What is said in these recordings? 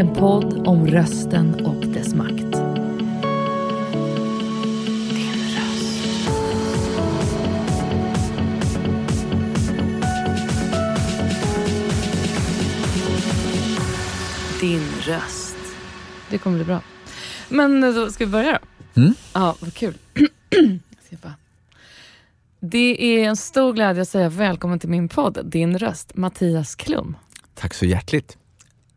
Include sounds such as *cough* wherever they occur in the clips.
en podd om rösten och dess makt. Din röst. Din röst. Det kommer bli bra. Men då ska vi börja då? Mm. Ja, vad kul. *clears throat* Det är en stor glädje att säga välkommen till min podd, Din röst, Mattias Klum. Tack så hjärtligt.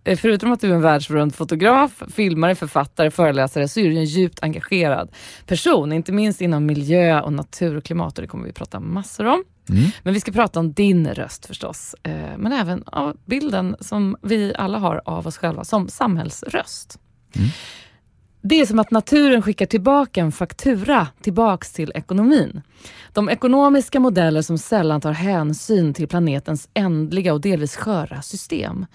Eh, Förutom att du är en världsberömd fotograf, filmare, författare, föreläsare så är du en djupt engagerad person, inte minst inom miljö och natur och klimat och det kommer vi prata massor om. Mm. Men vi ska prata om din röst förstås, eh, men även av bilden som vi alla har av oss själva som samhällsröst. Mm. Det är som att naturen skickar tillbaka en faktura tillbaks till ekonomin. De ekonomiska modeller som sällan tar hänsyn till planetens ändliga och delvis sköra system.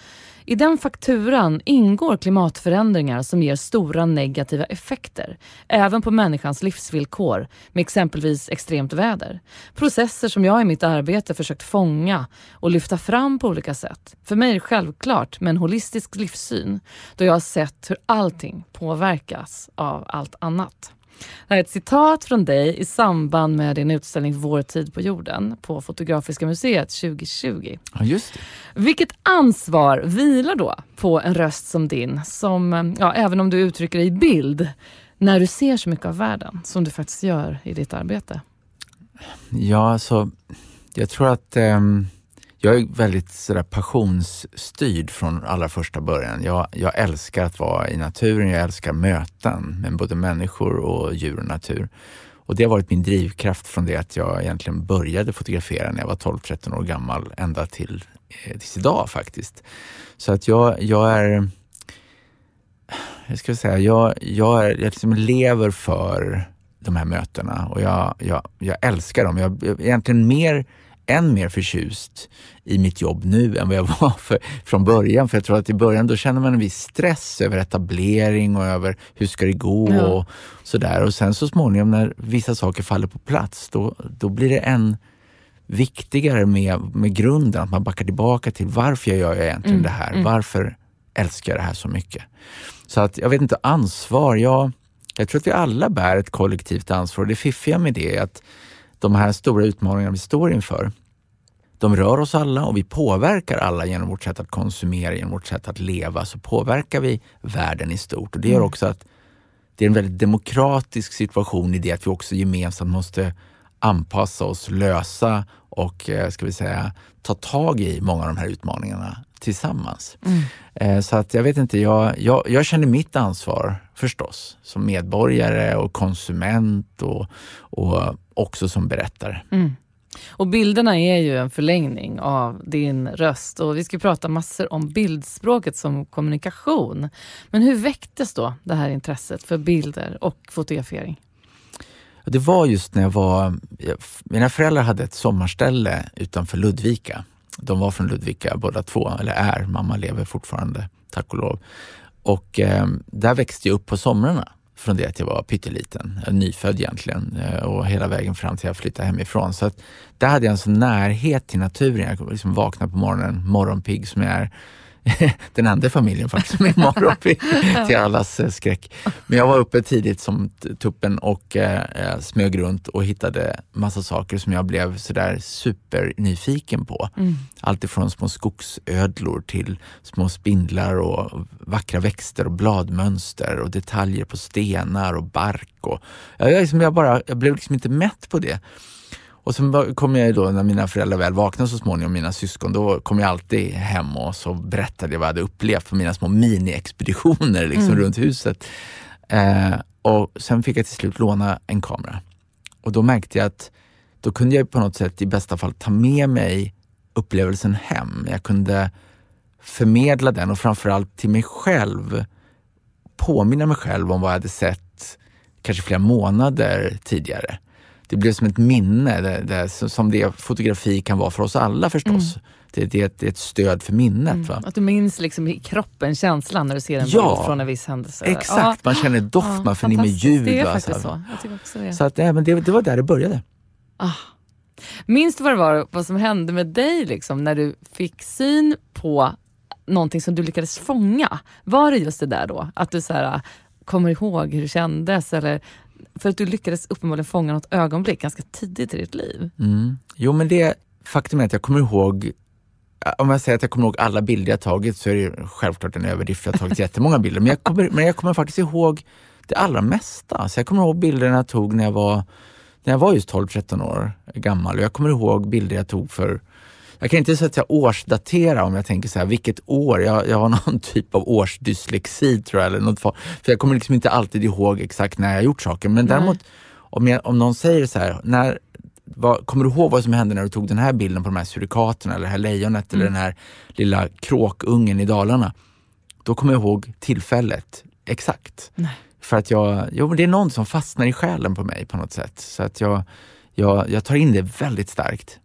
I den fakturan ingår klimatförändringar som ger stora negativa effekter, även på människans livsvillkor, med exempelvis extremt väder. Processer som jag i mitt arbete försökt fånga och lyfta fram på olika sätt. För mig är det självklart med en holistisk livssyn, då jag har sett hur allting påverkas av allt annat. Det här är ett citat från dig i samband med din utställning Vår tid på jorden på Fotografiska museet 2020. Ja, just det. Vilket ansvar vilar då på en röst som din, som, ja, även om du uttrycker dig i bild, när du ser så mycket av världen som du faktiskt gör i ditt arbete? Ja, alltså, jag tror att ehm, jag är väldigt sådär passionsstyrd från allra första början. Jag, jag älskar att vara i naturen, jag älskar möten med både människor och djur och natur. Och det har varit min drivkraft från det att jag egentligen började fotografera när jag var 12-13 år gammal ända till, eh, tills idag faktiskt. Så att jag, jag är jag ska säga, jag, jag, är, jag liksom lever för de här mötena och jag, jag, jag älskar dem. Jag jag egentligen mer, än mer förtjust i mitt jobb nu än vad jag *laughs* var för, från början. För jag tror att i början då känner man en viss stress över etablering och över hur ska det gå Ja. och sådär. Och sen så småningom när vissa saker faller på plats, då, då blir det än viktigare med, med grunden, att man backar tillbaka till varför jag gör jag egentligen Mm, det här? mm. Varför älskar jag det här så mycket? Så att jag vet inte, ansvar, jag, jag tror att vi alla bär ett kollektivt ansvar. Det fiffiga med det är att de här stora utmaningarna vi står inför, de rör oss alla och vi påverkar alla genom vårt sätt att konsumera, genom vårt sätt att leva, så påverkar vi världen i stort. Och det gör Mm. också att det är en väldigt demokratisk situation i det att vi också gemensamt måste anpassa oss, lösa och eh, ska vi säga ta tag i många av de här utmaningarna tillsammans. Mm. Eh, Så att jag vet inte, jag, jag, jag känner mitt ansvar förstås som medborgare och konsument och, och också som berättare. Mm. Och bilderna är ju en förlängning av din röst och vi ska prata massor om bildspråket som kommunikation. Men hur väcktes då det här intresset för bilder och fotografering? Det var just när jag var, mina föräldrar hade ett sommarställe utanför Ludvika. De var från Ludvika båda två, eller är, mamma lever fortfarande, tack och lov. Och eh, där växte jag upp på somrarna från det att jag var pytteliten, eh, nyfödd egentligen eh, och hela vägen fram till jag flyttade hemifrån. Så att där hade jag en sån närhet till naturen. Jag liksom vaknade på morgonen, morgonpigg som jag är. *laughs* Den enda familjen faktiskt är morgonpigg, *laughs* till allas eh, skräck. Men jag var uppe tidigt som tuppen och eh, eh, smög runt och hittade massa saker som jag blev sådär supernyfiken på. Mm. Allt ifrån små skogsödlor till små spindlar och vackra växter och bladmönster och detaljer på stenar och bark. Och, jag, jag, liksom, jag, bara, jag blev liksom inte mätt på det. Och sen kom jag då, när mina föräldrar väl vaknade så småningom, mina syskon, då kom jag alltid hem och så berättade jag vad jag hade upplevt på mina små mini-expeditioner liksom, Mm. runt huset. Eh, och sen fick jag till slut låna en kamera. Och då märkte jag att då kunde jag på något sätt i bästa fall ta med mig upplevelsen hem. Jag kunde förmedla den och framförallt till mig själv påminna mig själv om vad jag hade sett kanske flera månader tidigare. Det blev som ett minne, det, det, som det fotografi kan vara för oss alla förstås. Mm. Det, det, är ett, det, är ett, stöd för minnet. Mm. Va? Att du minns liksom i kroppen känslan när du ser en ja, bild från en viss händelse. Exakt, ja. man känner doft, ja, man förnimmer ljud. Det är faktiskt så. Också det. Så att, ja, men det, det var där det började. Ah. Minns du vad det var, vad som hände med dig liksom, när du fick syn på någonting som du lyckades fånga? Var det just det där då? Att du så här, kommer ihåg hur det kändes? Eller, för att du lyckades uppenbarligen fånga något ögonblick ganska tidigt i ditt liv. Mm. Jo men det faktum är att jag kommer ihåg om jag säger att jag kommer ihåg alla bilder jag tagit så är det självklart en överdrift. Jag har tagit jättemånga bilder. Men jag kommer, men jag kommer faktiskt ihåg det allra mesta. Så jag kommer ihåg bilderna jag tog när jag var, när jag var just 12-13 år gammal. Och jag kommer ihåg bilder jag tog för jag kan inte så att säga årsdatera om jag tänker så här, vilket år? Jag, jag har *laughs* någon typ av årsdyslexi tror jag. Eller något, för jag kommer liksom inte alltid ihåg exakt när jag gjort saker. Men Nej. däremot om, jag, om någon säger så här, när, vad, kommer du ihåg vad som hände när du tog den här bilden på de här surikaterna eller det här lejonet mm. eller den här lilla kråkungen i Dalarna? Då kommer jag ihåg tillfället exakt. Nej. För att jag, jo, det är någon som fastnar i själen på mig på något sätt. Så att jag, jag, jag tar in det väldigt starkt.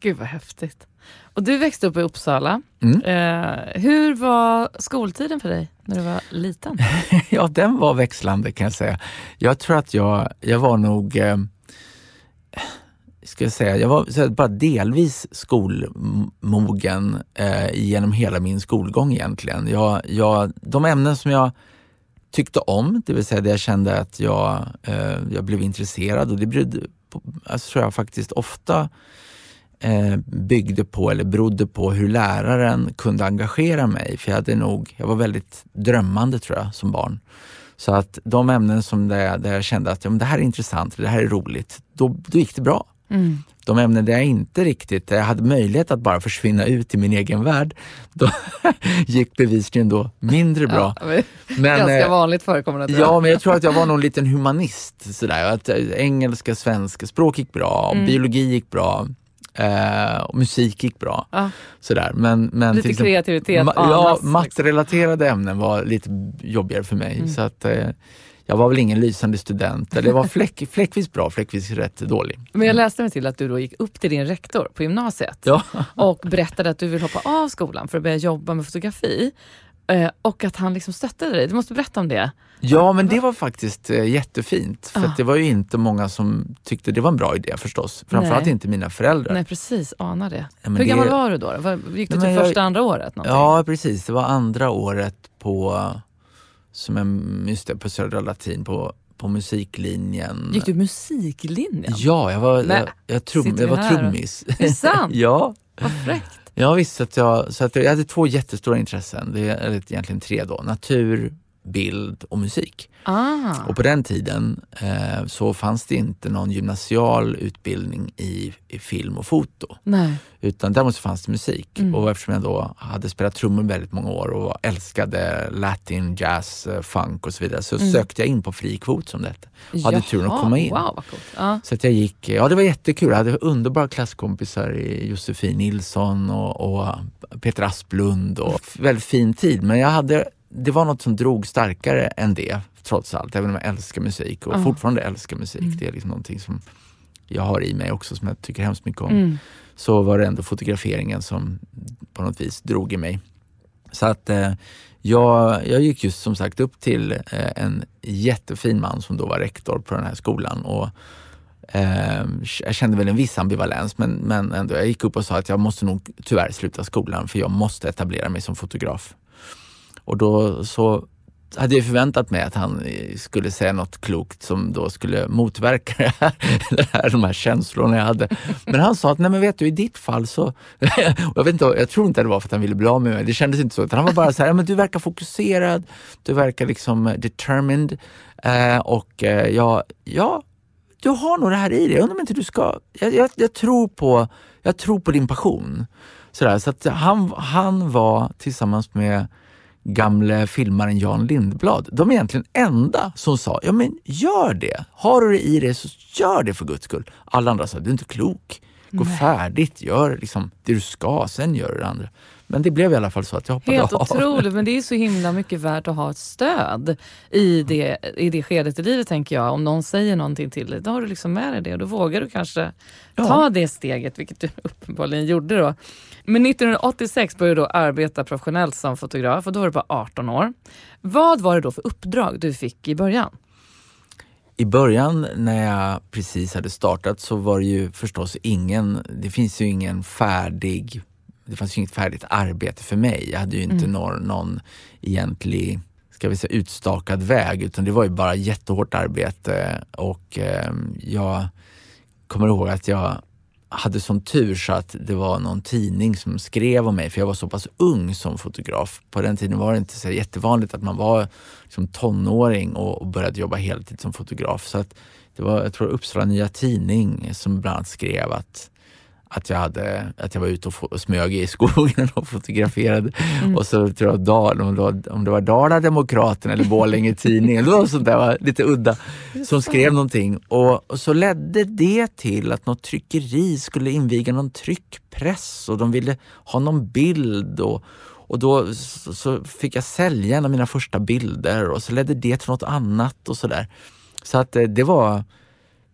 Gud vad häftigt. Och du växte upp i Uppsala. Mm. Eh, hur var skoltiden för dig när du var liten? *laughs* ja, den var växlande kan jag säga. Jag tror att jag, jag var nog eh, ska jag säga, jag var så bara delvis skolmogen eh, genom hela min skolgång egentligen. Jag, jag, de ämnen som jag tyckte om, det vill säga det jag kände att jag, eh, jag blev intresserad och det berodde på, alltså, tror jag faktiskt ofta eh, byggde på eller berodde på hur läraren kunde engagera mig. För jag hade nog, jag var väldigt drömmande tror jag som barn. Så att de ämnen som där jag, där jag kände att ja, men det här är intressant, det här är roligt, då, då gick det bra. Mm. De ämnen där jag inte riktigt, där jag hade möjlighet att bara försvinna ut i min egen värld, *laughs* då gick bevisligen då mindre bra. Ja, men, ganska eh, vanligt förekommande. Ja, men jag tror att jag var någon liten humanist. Sådär. Att eh, engelska, svenska, språk gick bra, mm. biologi gick bra. Eh, och musik gick bra. Ja. Sådär. Men, men lite kreativitet ma Ja, liksom. mattrelaterade ämnen var lite jobbigare för mig. Mm. Så att, eh, jag var väl ingen lysande student. Eller jag var fläck, *laughs* fläckvis bra, fläckvis rätt dålig. Men jag läste mig till att du då gick upp till din rektor på gymnasiet ja. och berättade att du vill hoppa av skolan för att börja jobba med fotografi. Eh, och att han liksom stöttade dig. Du måste berätta om det. Ja, men det var faktiskt eh, jättefint. För ah. det var ju inte många som tyckte det var en bra idé förstås. Framförallt Nej. inte mina föräldrar. Nej, precis. Ana det. Ja, Hur det... gammal var du då? Gick du till första, jag... andra året? Någonting? Ja, precis. Det var andra året på, som jag, just det, på Södra Latin på på musiklinjen. Gick du musiklinjen? Ja, jag var, jag, jag, trum, jag var trummis. Är det sant? *laughs* ja. Vad fräckt. Ja visst, att jag, så att jag hade två jättestora intressen, det är, eller egentligen tre då. Natur, bild och musik. Ah. Och på den tiden eh, så fanns det inte någon gymnasial utbildning i, i film och foto. Nej. Utan däremot fanns det musik. Mm. Och eftersom jag då hade spelat trummor väldigt många år och älskade latin, jazz, eh, funk och så vidare så mm. sökte jag in på fri kvot som det hette. Hade turen att komma in. Wow. Ah. Så att jag gick, ja det var jättekul. Jag hade underbara klasskompisar i Josefin Nilsson och, och Peter Asplund och väldigt fin tid. Men jag hade det var något som drog starkare än det trots allt. Även om jag älskar musik och uh. fortfarande älskar musik. Mm. Det är liksom någonting som jag har i mig också som jag tycker hemskt mycket om. Mm. Så var det ändå fotograferingen som på något vis drog i mig. Så att eh, jag, jag gick just som sagt upp till eh, en jättefin man som då var rektor på den här skolan. Och, eh, jag kände väl en viss ambivalens men, men ändå, jag gick upp och sa att jag måste nog tyvärr sluta skolan för jag måste etablera mig som fotograf. Och då så hade jag förväntat mig att han skulle säga något klokt som då skulle motverka det här, *laughs* det här, de här känslorna jag hade. Men han sa att, nej men vet du i ditt fall så, *laughs* jag, vet inte, jag tror inte det var för att han ville bli av med mig, det kändes inte så. Utan han var bara så här, men du verkar fokuserad, du verkar liksom eh, determined eh, och eh, ja, ja, du har nog det här i dig. Jag undrar om inte du ska, jag, jag, jag, tror, på, jag tror på din passion. Sådär, så att han, han var tillsammans med gamle filmaren Jan Lindblad. De är egentligen enda som sa, ja men gör det. Har du det i dig så gör det för guds skull. Alla andra sa, du är inte klok. gå Nej. färdigt, gör liksom det du ska, sen gör du det andra. Men det blev i alla fall så att jag hoppade Helt av. otroligt, men det är så himla mycket värt att ha ett stöd i det, i det skedet i livet tänker jag. Om någon säger någonting till dig, då har du liksom med dig det och då vågar du kanske ja. ta det steget, vilket du *laughs* uppenbarligen gjorde då. Men 1986 började du arbeta professionellt som fotograf och då var du bara 18 år. Vad var det då för uppdrag du fick i början? I början när jag precis hade startat så var det ju förstås ingen, det finns ju ingen färdig, det fanns ju inget färdigt arbete för mig. Jag hade ju inte mm. någon, någon egentlig ska vi säga, utstakad väg utan det var ju bara jättehårt arbete och eh, jag kommer ihåg att jag hade sån tur så att det var någon tidning som skrev om mig, för jag var så pass ung som fotograf. På den tiden var det inte så jättevanligt att man var liksom tonåring och, och började jobba heltid som fotograf. Så att det var, jag tror Uppsala Nya Tidning som bland annat skrev att att jag, hade, att jag var ute och, och smög i skogen och fotograferade. Mm. Och så tror jag Dal, om, det var, om det var Dala-Demokraten eller Borlänge Tidningen, det var sånt där var lite udda, som skrev någonting. Och, och, så ledde det till att något tryckeri skulle inviga någon tryckpress och de ville ha någon bild. Och, och då så, så fick jag sälja en av mina första bilder och så ledde det till något annat och sådär. Så att eh, det var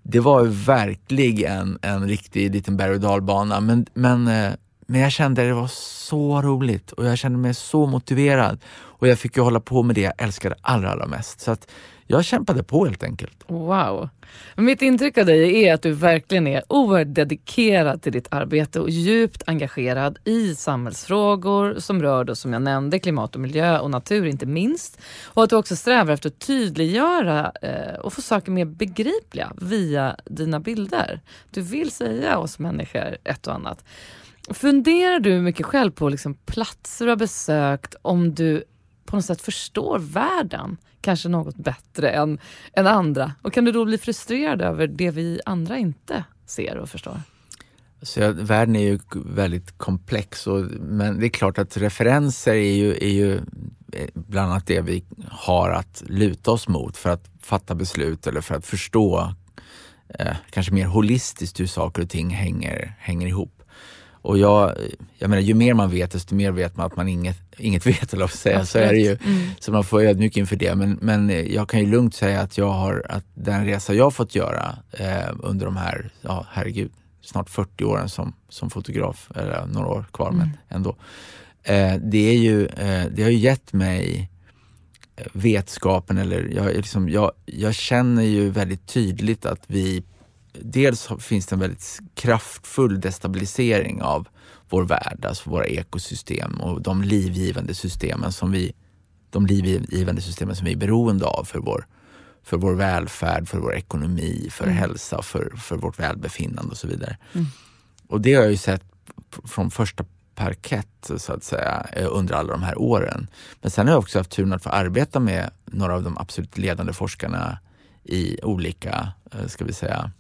det var ju verkligen en riktig liten berg och dalbana. Men, men, eh, men jag kände att det var så roligt och jag kände mig så motiverad. Och jag fick ju hålla på med det jag älskade allra, allra mest. Så att jag kämpade på helt enkelt. Wow. Mitt intryck av dig är att du verkligen är oerhört dedikerad till ditt arbete och djupt engagerad i samhällsfrågor som rör, då, som jag nämnde, klimat och miljö och natur inte minst. Och att du också strävar efter att tydliggöra eh, och få saker mer begripliga via dina bilder. Du vill säga oss människor ett och annat. Funderar du mycket själv på liksom platser du har besökt, om du på något sätt förstår världen kanske något bättre än, än andra. Och kan du då bli frustrerad över det vi andra inte ser och förstår? Alltså, Så ja, världen är ju väldigt komplex, och, men det är klart att referenser är ju, är ju eh, bland annat det vi har att luta oss mot för att fatta beslut eller för att förstå eh, kanske mer holistiskt hur saker och ting hänger, hänger ihop. Och jag, jag menar, ju mer man vet desto mer vet man att man inget, inget *laughs* vet, eller säga. Så är det ju. Mm. Så man får vara ödmjuk inför det. Men, men jag kan ju lugnt säga att jag har, att den resa jag fått göra eh, under de här, ja herregud, snart 40 åren som, som fotograf, eller några år kvar mm. men ändå. Eh, det, är ju, eh, det har ju gett mig eh, vetskapen, eller jag, liksom, jag, jag känner ju väldigt tydligt att vi dels finns det en väldigt kraftfull destabilisering av vår värld, alltså våra ekosystem och de livgivande systemen som vi, de livgivande systemen som vi är beroende av för vår, för vår välfärd, för vår ekonomi, för mm. hälsa, för, för vårt välbefinnande och så vidare. Mm. Och det har jag ju sett från första parkett så att säga under alla de här åren. Men sen har jag också haft turen att få arbeta med några av de absolut ledande forskarna i olika, eh, ska vi säga,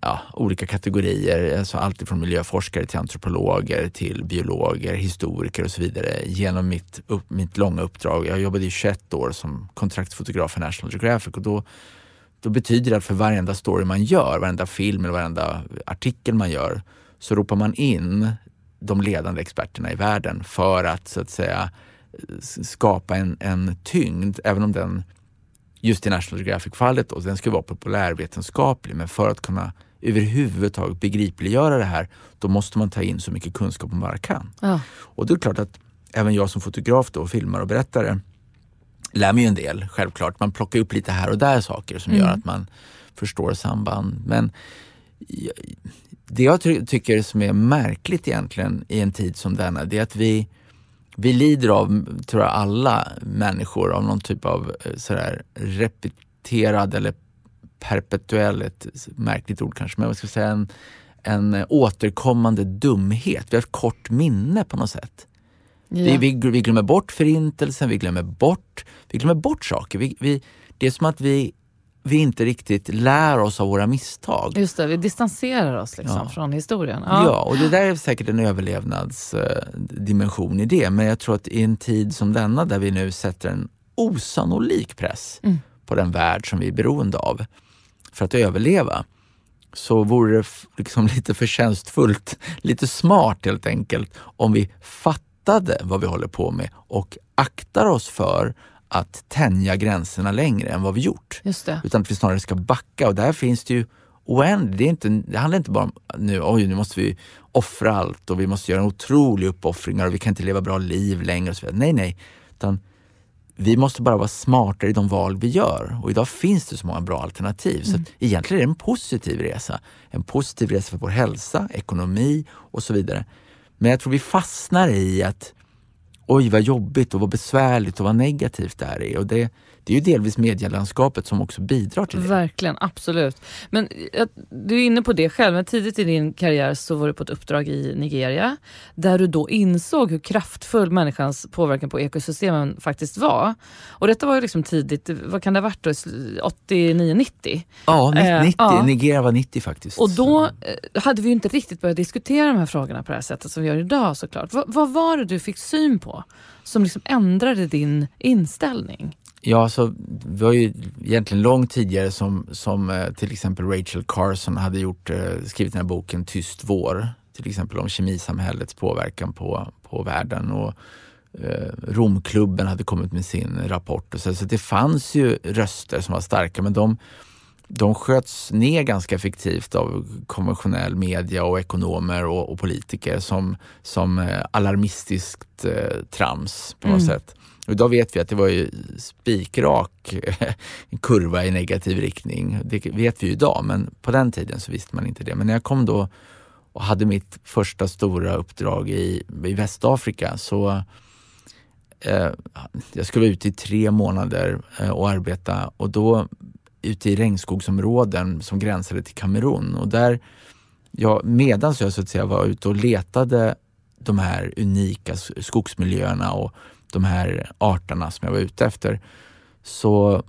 ja, olika kategorier, alltså allt från miljöforskare till antropologer till biologer, historiker och så vidare genom mitt, upp, mitt långa uppdrag. Jag jobbade i 21 år som kontraktsfotograf för National Geographic och då, då betyder det att för varenda story man gör, varenda film eller varenda artikel man gör så ropar man in de ledande experterna i världen för att så att säga skapa en, en tyngd, även om den just i National Geographic-fallet, den ska vara populärvetenskaplig, men för att kunna överhuvudtaget begripliggöra det här, då måste man ta in så mycket kunskap man bara kan. Ja. Och det är klart att även jag som fotograf då, filmar och berättare lär mig en del, självklart. Man plockar upp lite här och där saker som mm. gör att man förstår samband. Men det jag ty tycker som är märkligt egentligen i en tid som denna, det är att vi vi lider av, tror jag alla människor, av någon typ av eh, sådär repeterad eller perpetuell, ett märkligt ord kanske, men jag ska säga en, en återkommande dumhet. Vi har ett kort minne på något sätt. Ja. Vi, vi, vi, glömmer bort förintelsen, vi glömmer bort, vi glömmer bort saker. Vi, vi, det är som att vi vi inte riktigt lär oss av våra misstag. Just det, vi distanserar oss liksom ja. från historien. Ja. ja. och det där är säkert en överlevnadsdimension i det. Men jag tror att i en tid som denna där vi nu sätter en osannolik press mm. på den värld som vi är beroende av för att överleva så vore det liksom *laughs* lite förtjänstfullt, lite smart helt enkelt, om vi fattade vad vi håller på med och aktar oss för att tänja gränserna längre än vad vi gjort. Utan att vi snarare ska backa och där finns det ju oändligt. Det, är inte, det handlar inte bara om nu, oj, nu måste vi offra allt och vi måste göra en otrolig uppoffringar och vi kan inte leva bra liv längre. Och så vidare. Nej, nej. Utan vi måste bara vara smartare i de val vi gör. Och idag finns det så många bra alternativ. Mm. Så egentligen är det en positiv resa. En positiv resa för vår hälsa, ekonomi och så vidare. Men jag tror vi fastnar i att oj vad jobbigt och vad besvärligt och vad negativt det här är. Och det, det är ju delvis medielandskapet som också bidrar till det. Verkligen, absolut. Men du är inne på det själv, men tidigt i din karriär så var du på ett uppdrag i Nigeria där du då insåg hur kraftfull människans påverkan på ekosystemen faktiskt var. Och detta var ju liksom tidigt, vad kan det ha varit då, 89-90? Ja, 90, eh, ja. Nigeria var 90 faktiskt. Och då eh, hade vi ju inte riktigt börjat diskutera de här frågorna på det här sättet som vi gör idag såklart. V vad var det du fick syn på som liksom ändrade din inställning? Ja, alltså, vi var ju egentligen långt tidigare som, som eh, till exempel Rachel Carson hade gjort, eh, skrivit den här boken Tyst vår, till exempel om kemisamhällets påverkan på, på världen. Och, eh, Romklubben hade kommit med sin rapport. Och så, så det fanns ju röster som var starka men de, de sköts ner ganska effektivt av konventionell media och ekonomer och, och politiker som, som alarmistiskt eh, trams på något mm. sätt. Idag vet vi att det var ju spikrak *laughs* kurva i negativ riktning. Det vet vi ju idag, men på den tiden så visste man inte det. Men när jag kom då och hade mitt första stora uppdrag i, i Västafrika så eh, jag skulle vara ute i tre månader eh, och arbeta och då ute i regnskogsområden som gränsade till Kamerun och där jag, medans jag så att säga var ute och letade de här unika skogsmiljöerna och de här arterna som jag var ute efter så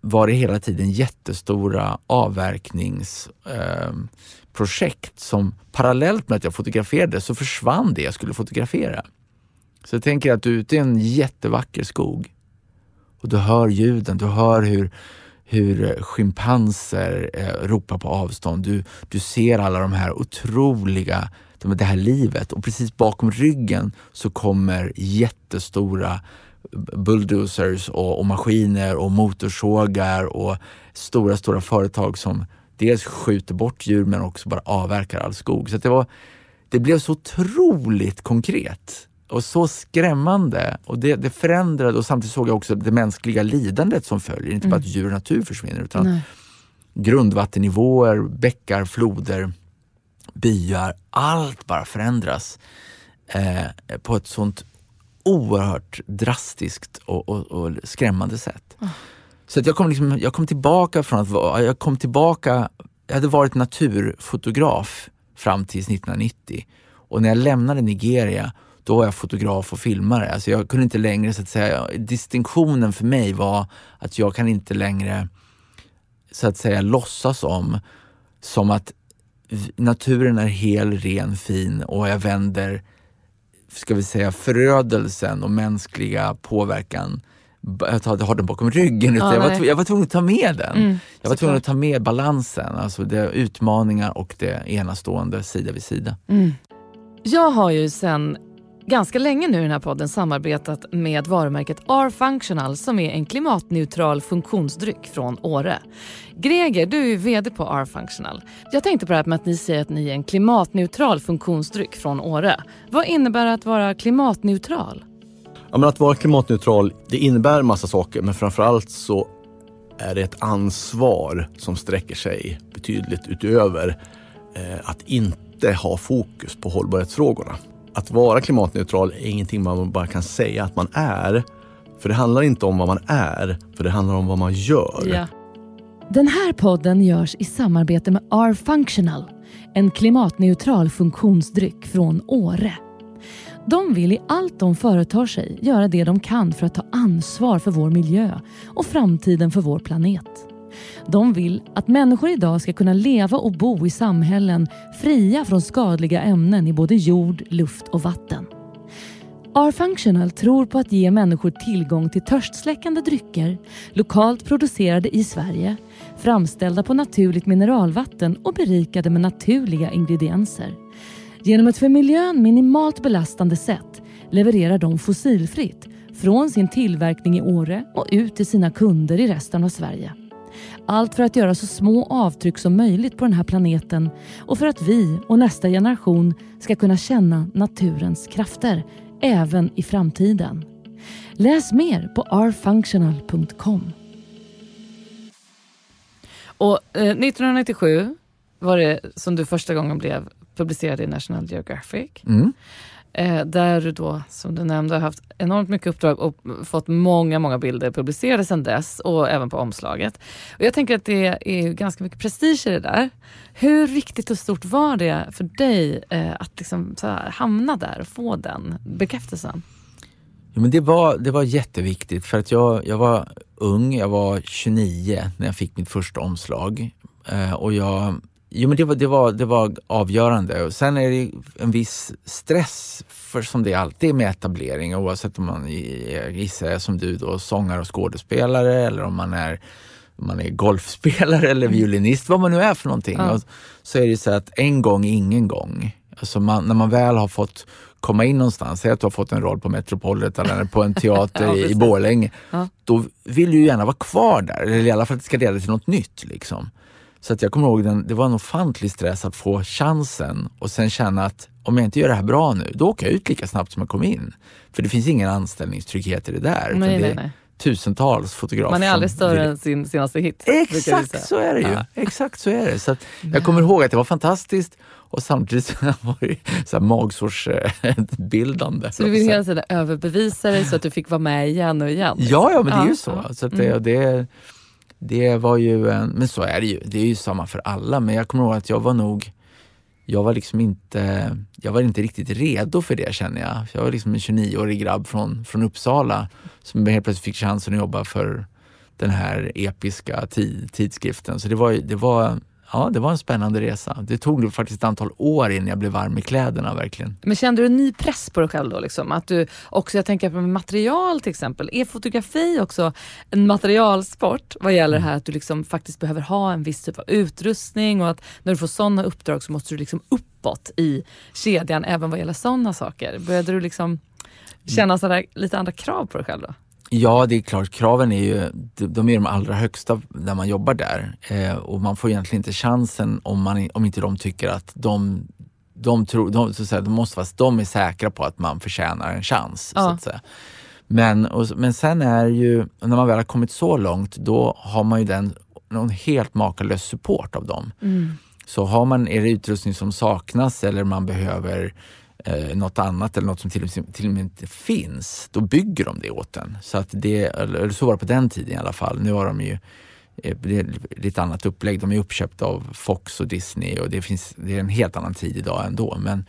var det hela tiden jättestora avverkningsprojekt ehm, eh, som parallellt med att jag fotograferade så försvann det jag skulle fotografera. Så jag tänker att du är ute i en jättevacker skog och du hör ljuden, du hör hur, hur eh, schimpanser eh, ropar på avstånd. Du, du ser alla de här otroliga det här livet och precis bakom ryggen så kommer jättestora bulldozers och, och maskiner och motorsågar och stora, stora företag som dels skjuter bort djur men också bara avverkar all skog. Så det, var, det blev så otroligt konkret och så skrämmande. Och det, det förändrade och samtidigt såg jag också det mänskliga lidandet som följer. Inte mm. bara att djur och natur försvinner utan Nej. grundvattennivåer, bäckar, floder byar, allt bara förändras eh, på ett sånt oerhört drastiskt och, och, och skrämmande sätt. Mm. Så att jag, kom liksom, jag kom tillbaka från att vara, jag kom tillbaka, jag hade varit naturfotograf fram till 1990 och när jag lämnade Nigeria då var jag fotograf och filmare. Alltså jag kunde inte längre, så att säga, distinktionen för mig var att jag kan inte längre så att säga låtsas om som att naturen är hel, ren, fin och jag vänder, ska vi säga, förödelsen och mänskliga påverkan jag har den bakom ryggen. Ja, jag, var, jag var tvungen att ta med den. Mm, jag var tvungen att ta med balansen, alltså det utmaningar och det enastående sida vid sida. Mm. Jag har ju sen ganska länge nu i den här podden samarbetat med varumärket R-Functional som är en klimatneutral funktionsdryck från Åre. Greger, du är VD på R-Functional. Jag tänkte på det här med att ni säger att ni är en klimatneutral funktionsdryck från Åre. Vad innebär det att vara klimatneutral? Ja, men att vara klimatneutral det innebär en massa saker men framförallt så är det ett ansvar som sträcker sig betydligt utöver eh, att inte ha fokus på hållbarhetsfrågorna att vara klimatneutral är ingenting man bara kan säga att man är. För det handlar inte om vad man är, för det handlar om vad man gör. Ja. Den här podden görs i samarbete med R-Functional, en klimatneutral funktionsdryck från Åre. De vill i allt de företar sig göra det de kan för att ta ansvar för vår miljö och framtiden för vår planet. De vill att människor idag ska kunna leva och bo i samhällen fria från skadliga ämnen i både jord, luft och vatten. R-Functional tror på att ge människor tillgång till törstsläckande drycker, lokalt producerade i Sverige, framställda på naturligt mineralvatten och berikade med naturliga ingredienser. Genom ett för miljön minimalt belastande sätt levererar de fossilfritt från sin tillverkning i Åre och ut till sina kunder i resten av Sverige. Allt för att göra så små avtryck som möjligt på den här planeten och för att vi och nästa generation ska kunna känna naturens krafter även i framtiden. Läs mer på rfunctional.com. Och eh, 1997 var det som du första gången blev publicerad i National Geographic. Mm. Eh, där du då, som du nämnde, har haft enormt mycket uppdrag och fått många, många bilder publicerade sedan dess och även på omslaget. Och jag tänker att det är ganska mycket prestige i det där. Hur viktigt och stort var det för dig eh, att liksom så här, hamna där och få den bekräftelsen? Ja, men det, var, det var jätteviktigt för att jag, jag var ung, jag var 29 när jag fick mitt första omslag. Eh, och jag Jo men det var, det, var, det var avgörande. Och sen är det en viss stress, för som det alltid är med etablering oavsett om man gissar som du då, sångare och skådespelare eller om man är, man är golfspelare eller mm. violinist, vad man nu är för någonting. Ja. Och så är det så att en gång är ingen gång. Alltså man, när man väl har fått komma in någonstans, säg att du har fått en roll på Metropolitan eller på en teater *laughs* ja, i, i Borlänge, ja. då vill du gärna vara kvar där, eller i alla fall att det ska leda till något nytt. Liksom. Så att jag kommer ihåg, den, det var en ofantlig stress att få chansen och sen känna att om jag inte gör det här bra nu, då åker jag ut lika snabbt som jag kom in. För det finns ingen anställningstrygghet i det där. Nej, nej, nej. tusentals fotografer. Man är aldrig större än sin senaste hit. Exakt så är det ju. Ja. Exakt så är det. Så jag kommer ihåg att det var fantastiskt och samtidigt *laughs* var det så här magsårsbildande. Så du vill hela tiden överbevisa dig så att du fick vara med igen och igen? Ja, ja men det är ju så. så att det, mm. det det var ju, men så är det ju. Det är ju samma för alla. Men jag kommer ihåg att jag var nog, jag var liksom inte, jag var inte riktigt redo för det känner jag. Jag var liksom en 29-årig grabb från, från Uppsala som helt plötsligt fick chansen att jobba för den här episka tidskriften. Så det var, det var ja, det var en spännande resa. Det tog faktiskt ett antal år innan jag blev varm i kläderna verkligen. Men kände du en ny press på dig själv då? Liksom? Att du också, jag tänker på material till exempel. Är fotografi också en materialsport vad gäller det här att du liksom faktiskt behöver ha en viss typ av utrustning och att när du får sådana uppdrag så måste du liksom uppåt i kedjan även vad gäller sådana saker. Började du liksom känna sådär, lite andra krav på dig själv då? Ja, det är klart. Kraven är ju de är de allra högsta när man jobbar där. Eh, och man får egentligen inte chansen om, man, om inte de tycker att de, de, tror, de, så att säga, de måste vara, de är säkra på att man förtjänar en chans. Ja. Så att säga. Men, och, men sen är ju, när man väl har kommit så långt, då har man ju den, någon helt makalös support av dem. Mm. Så har man, är det utrustning som saknas eller man behöver eh, något annat eller något som till, till och med inte finns, då bygger de det åt en. Så, att det, eller så var det på den tiden i alla fall. Nu har de ju eh, det är lite annat upplägg. De är uppköpta av Fox och Disney och det, finns, det är en helt annan tid idag ändå. Men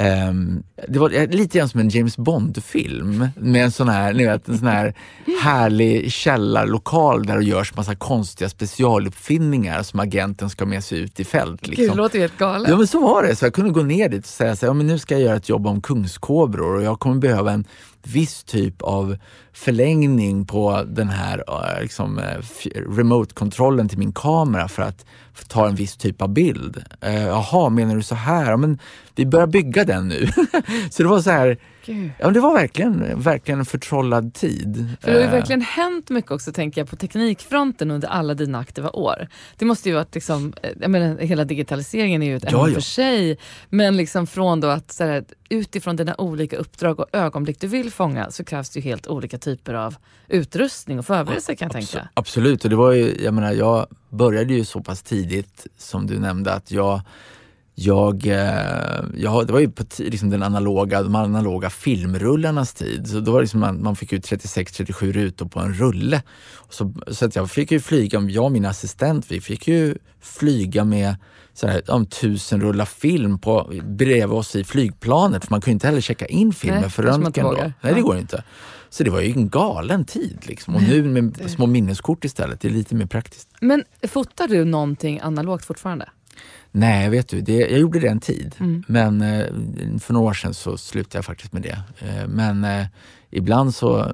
Um, det var lite grann som en James Bond-film med en sån här, ni vet, en sån här härlig källarlokal där det görs massa konstiga specialuppfinningar som agenten ska med sig ut i fält. Liksom. Gud, det låter helt galet. Ja men så var det. Så jag kunde gå ner dit och säga så här, ja, men nu ska jag göra ett jobb om kungskobror och jag kommer behöva en viss typ av förlängning på den här eh, liksom, eh, remote-kontrollen till min kamera för att, ta en viss typ av bild. Eh, jaha, menar du så här? Ja, men vi börjar bygga den nu. *laughs* så det var så här, ja, det var verkligen, verkligen en förtrollad tid. För det har ju verkligen hänt mycket också tänker jag på teknikfronten under alla dina aktiva år. Det måste ju varit liksom, jag menar hela digitaliseringen är ju ett ämne ja, ja. för sig. Men liksom från då att här, utifrån dina olika uppdrag och ögonblick du vill fånga så krävs det ju helt olika typer av utrustning och förberedelser kan jag tänka. Absolut, och det var ju, jag menar jag började ju så pass tidigt som du nämnde att jag jag, eh, jag, det var ju på liksom den analoga, de analoga filmrullarnas tid. Så då var det liksom man, man fick ut 36-37 rutor på en rulle. Så, så att jag fick ju flyga, jag och min assistent, vi fick ju flyga med sådär, om tusen rullar film på, bredvid oss i flygplanet. För man kunde inte heller checka in filmen för röntgen då. Nej, det går inte. Så det var ju en galen tid. Liksom. Och nu med små minneskort istället, det är lite mer praktiskt. Men fotar du någonting analogt fortfarande? Nej, vet du, det, jag gjorde det en tid. Mm. Men eh, för några år sedan så slutade jag faktiskt med det. Eh, men eh, ibland så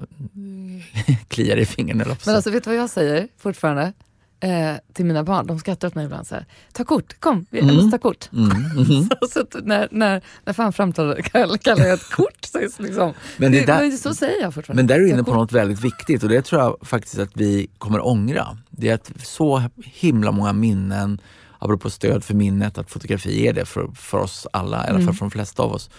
*laughs* kliar det i fingrarna. Men alltså vet du vad jag säger fortfarande? Eh, till mina barn, de skrattar åt mig ibland så här. Ta kort, kom, vi Mm. måste ta kort. Mm, mhm. *laughs* så, så när, när, när fan framtalar *laughs* kallar jag ett kort så det liksom, Men det det, där- men så säger jag fortfarande. Men där är du inne på något väldigt viktigt och det tror jag faktiskt att vi kommer ångra. Det är att så himla många minnen, apropå stöd för minnet, att fotografi är det för, för oss alla, i alla fall Mm. för de flesta av oss.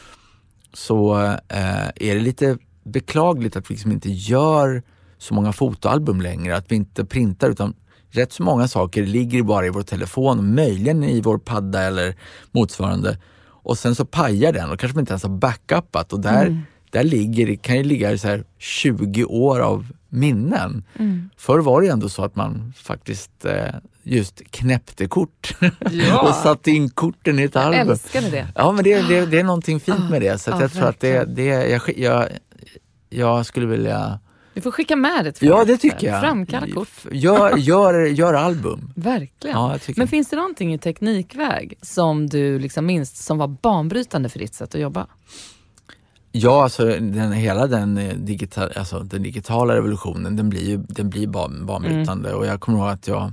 Så eh, är det lite beklagligt att vi liksom inte gör så många fotoalbum längre, att vi inte printar utan rätt så många saker ligger bara i vår telefon, möjligen i vår padda eller motsvarande. Och sen så pajar den och kanske inte ens har backupat och där, Mm. där ligger, kan ju ligga så här 20 år av minnen. Mm. Förr var det ändå så att man faktiskt eh, just knäppte kort Ja. *laughs* och satte in korten i ett Jag album. älskade det. Ja men det, det, det är någonting fint med det så Ja, jag tror att det, det jag, jag, jag skulle vilja... Du får skicka med det till Ja det tycker jag. Framkalla kort. Gör, gör, gör album. Verkligen. Ja, jag Men finns det någonting i teknikväg som du liksom minns som var banbrytande för ditt sätt att jobba? Ja, alltså den, hela den, eh, digital, alltså, den digitala revolutionen den blir ju den blir ban, banbrytande och jag kommer ihåg att jag,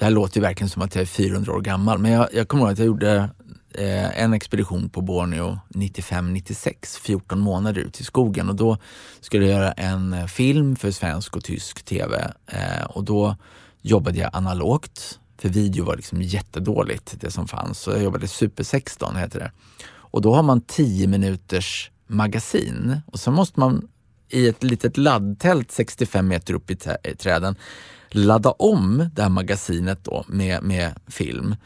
det här låter ju verkligen som att jag är 400 år gammal, men jag, jag kommer ihåg att jag gjorde eh, en expedition på Borneo 95-96, 14 månader ut i skogen och då skulle jag göra en eh, film för svensk och tysk TV eh, och då jobbade jag analogt, för video var liksom jättedåligt det som fanns, så jag jobbade Super 16 heter det. Och då har man 10 minuters magasin och så måste man i ett litet laddtält 65 meter upp i, i träden ladda om det här magasinet då med, med film.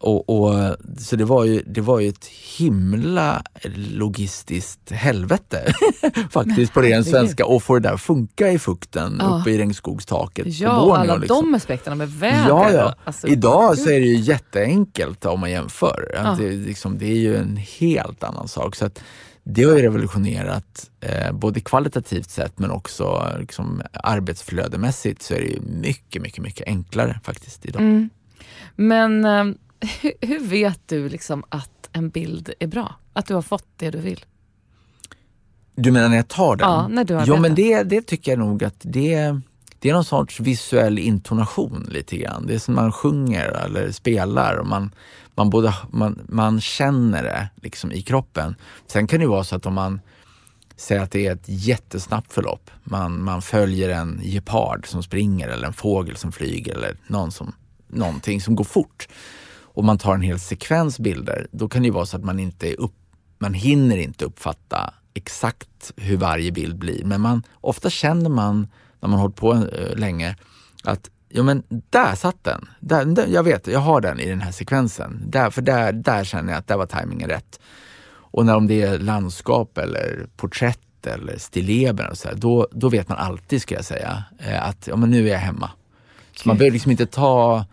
Och, och, så det var, ju, det var ju ett himla logistiskt helvete *laughs* faktiskt på ren svenska och få det där funka i fukten Ja. uppe i regnskogstaket Ja, och alla liksom. de aspekterna med väder. Ja, ja. Alltså, Idag så är det ju jätteenkelt om man jämför. Ja. Det, är liksom, det är ju en helt annan sak. Så att det har ju revolutionerat eh, både kvalitativt sett men också liksom, arbetsflödemässigt så är det ju mycket, mycket, mycket enklare faktiskt idag. Mm. Men eh, hur, hur vet du liksom att en bild är bra? Att du har fått det du vill? Du menar när jag tar den? Ja, när du Ja, arbetar. men det, det tycker jag nog att det, det är någon sorts visuell intonation lite grann. Det är som man sjunger eller spelar och man, man, både, man, man känner det liksom i kroppen. Sen kan det ju vara så att om man säger att det är ett jättesnabbt förlopp, man, man följer en gepard som springer eller en fågel som flyger eller någon som, någonting som går fort och man tar en hel sekvens bilder, då kan det ju vara så att man inte är upp, man hinner inte uppfatta exakt hur varje bild blir. Men man, ofta känner man när man har hållit på eh, länge att ja men där satt den. Där, där, jag vet, jag har den i den här sekvensen. Där, för där, där känner jag att där var tajmingen rätt. Och när om det är landskap eller porträtt eller stilleber och så här, då, då vet man alltid, ska jag säga, eh, att ja, men nu är jag hemma. Så man behöver liksom inte ta...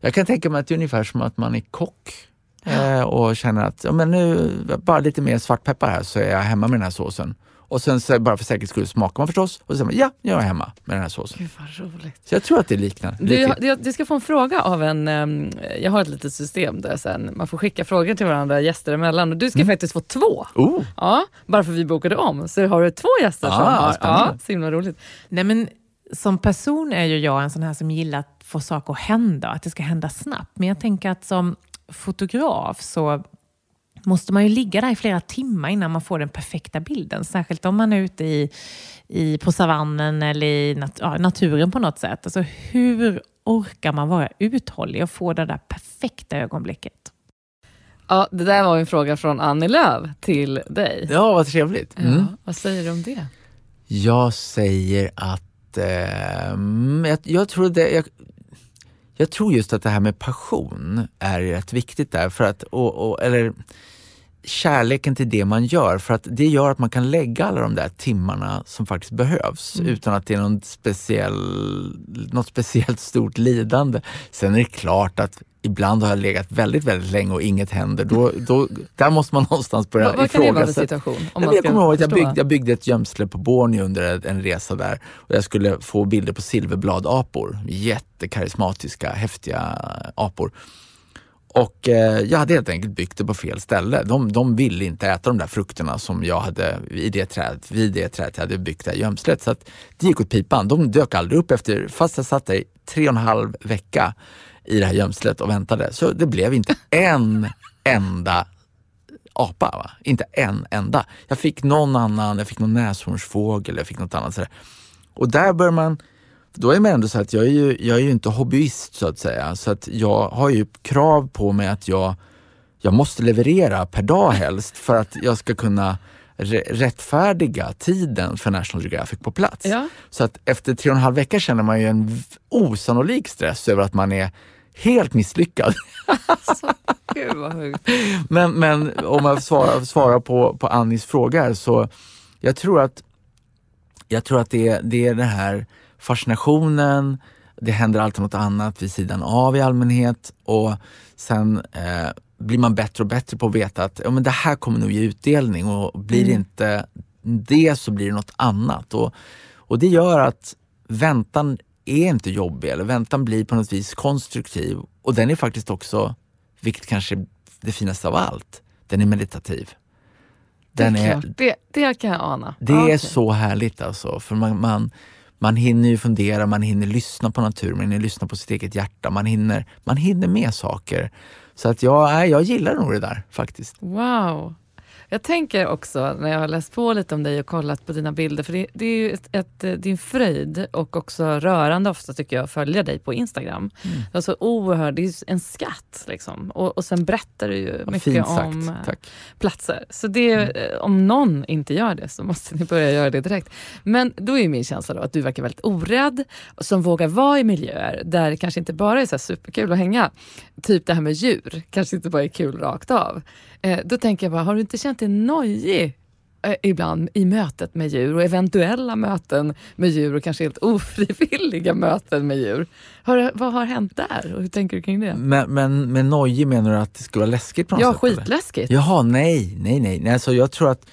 Jag kan tänka mig att det är ungefär som att man är kock eh, och känner att ja, men nu, bara lite mer svartpeppar här så är jag hemma med den här såsen. Och sen så bara för säkerhets skull smakar man förstås och så säger man ja, jag är hemma med den här såsen. Gud vad roligt. Så jag tror att det liknar. Du, du, du ska få en fråga av en, jag har ett litet system där sen man får skicka frågor till varandra gäster emellan och du ska faktiskt få två. Oh, Ja, bara för vi bokade om så har du två gäster som Ah, har, spännande. ja, så himla roligt. Nej, men som person är ju jag en sån här som gillar att få saker att hända, att det ska hända snabbt. Men jag tänker att som fotograf så måste man ju ligga där i flera timmar innan man får den perfekta bilden. Särskilt om man är ute i, i, på savannen eller i nat ja, naturen på något sätt. Alltså, hur orkar man vara uthållig och få det där perfekta ögonblicket? Ja, det där var en fråga från Annie Lööf till dig. ja, vad trevligt. Mm. Ja, vad säger du om det? Jag säger att eh, jag, jag, tror det, jag, jag tror just att det här med passion är rätt viktigt där. För att, och, och, eller kärleken till det man gör. För att det gör att man kan lägga alla de där timmarna som faktiskt behövs utan att det är någon speciell, något speciellt stort lidande. Sen är det klart att ibland har jag legat väldigt, väldigt länge och inget händer. Då, då, där måste man någonstans börja Vad, vad kan det vara för ifrågasätta. situation? Om Nej, jag ska kommer ihåg att jag byggde, jag byggde ett gömsle på Borneo under en- en resa där och jag skulle få bilder på silverbladapor. Jättekarismatiska, häftiga apor. Och eh, jag hade helt enkelt byggt det på fel ställe. De, de ville inte äta de där frukterna som jag hade i det trädet, vid det trädet jag hade byggt det här gömslet. Så att det gick åt pipan. De dök aldrig upp efter, fast jag satt där i tre och en halv vecka i det här gömslet och väntade. Så det blev inte *laughs* en enda apa. Va? Inte en enda. Jag fick någon annan, jag fick någon näshornsfågel, jag fick något annat. Sådär. Och där bör man då är man ändå så att jag är ju, jag är ju inte hobbyist så att säga. Så att jag har ju krav på mig att jag, jag måste leverera per dag helst för att jag ska kunna rättfärdiga tiden för National Geographic på plats. Ja. Så att efter tre och en halv vecka känner man ju en osannolik stress över att man är helt misslyckad. Alltså, Gud vad högt. *laughs* men, men om jag svarar, svarar på, på Annis fråga så jag tror att, jag tror att det, det är det här fascinationen, det händer alltid något annat vid sidan av i allmänhet och sen eh, blir man bättre och bättre på att veta att ja, men det här kommer nog ge utdelning och blir det mm. inte det så blir det något annat. Och, och det gör att väntan är inte jobbig eller väntan blir på något vis konstruktiv och den är faktiskt också, vilket kanske är det finaste av allt, den är meditativ. Den det, är, är det, det kan jag ana. Det ah, är okay. så härligt alltså. För man, man, man hinner ju fundera, man hinner lyssna på naturen, man hinner lyssna på sitt eget hjärta, man hinner, man hinner med saker. Så att jag, jag gillar nog det där faktiskt. Wow! Jag tänker också när jag har läst på lite om dig och kollat på dina bilder, för det, det är ju ett, ett, din fröjd och också rörande ofta tycker jag att följa dig på Instagram. Mm. Alltså oerhört, det är en skatt liksom. Och, och sen berättar du ju ja, mycket om eh, Tack. platser. Så det, mm. Eh, om någon inte gör det så måste ni börja göra det direkt. Men då är min känsla då att du verkar väldigt orädd, som vågar vara i miljöer där det kanske inte bara är så superkul att hänga. Typ det här med djur, kanske inte bara är kul rakt av. Eh, då tänker jag bara, har du inte känt dig nojig eh, ibland i mötet med djur och eventuella möten med djur och kanske helt ofrivilliga möten med djur. Har, vad har hänt där och hur tänker du kring det? Men, men med nojig menar du att det skulle vara läskigt på något ja, sätt? Ja, skitläskigt. Eller? Jaha, nej, nej, nej. nej alltså, jag tror att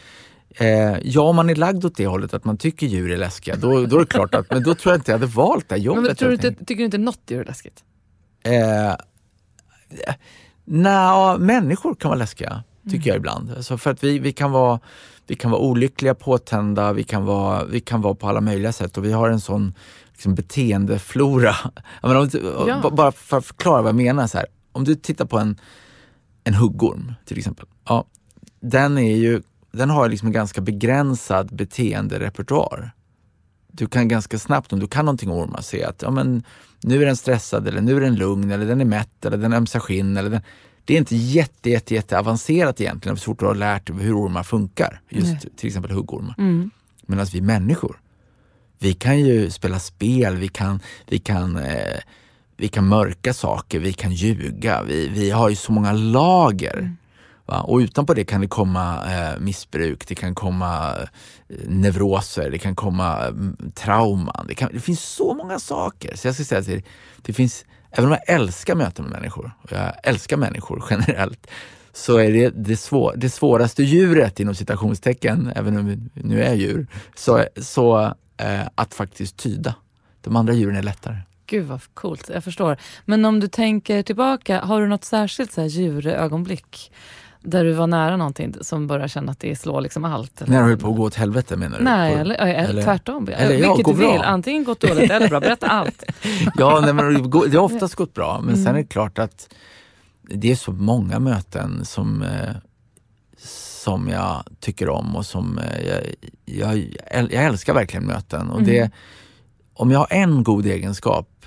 eh, ja, om man är lagd åt det hållet att man tycker djur är läskiga, då, då är det klart att, men då tror jag inte jag hade valt det jobbet. Men, tror du inte, tycker du inte något djur är läskigt? Eh, Nej, människor kan vara läskiga, tycker mm. jag ibland. Alltså för att vi, vi, kan vara, vi kan vara olyckliga, påtända, vi kan vara, vi kan vara på alla möjliga sätt och vi har en sån liksom, beteendeflora. menar, *laughs* ja. Bara för att förklara vad jag menar. Så här. Om du tittar på en, en huggorm till exempel. Ja, den, är ju, den har liksom en ganska begränsad beteenderepertoar. Du kan ganska snabbt, om du kan någonting om ormar, se att ja, men, nu är den stressad eller nu är den lugn eller den är mätt eller den ömsar skinn. Eller den, det är inte jätte, jätte, jätte avancerat egentligen så fort du har lärt dig hur ormar funkar. Just Nej. till exempel huggormar. Mm. Medan vi människor, vi kan ju spela spel, vi kan, vi kan, eh, vi kan mörka saker, vi kan ljuga. Vi, vi har ju så många lager. Mm. Va? Och utanpå det kan det komma eh, missbruk, det kan komma eh, neuroser, det kan komma eh, trauman. Det, kan, det finns så många saker. Så jag ska säga att det, det finns, även om jag älskar möten med människor, och jag älskar människor *laughs* generellt, så är det det, svår, det svåraste djuret inom citationstecken, även om vi nu är djur, så, så eh, att faktiskt tyda. De andra djuren är lättare. Gud vad coolt, jag förstår. Men om du tänker tillbaka, har du något särskilt så här djurögonblick där du var nära någonting som börjar känna att det slår liksom allt? Eller? När du höll på att gå åt helvete menar du? Nej, eller, eller, tvärtom. Eller, ja, Vilket du vill. Bra. Antingen gått dåligt eller bra. Berätta allt. *laughs* ja, nej, men det har oftast gått bra. Men mm. sen är det klart att det är så många möten som, eh, som jag tycker om och som eh, jag, jag, jag älskar verkligen möten. Och det, mm. om jag har en god egenskap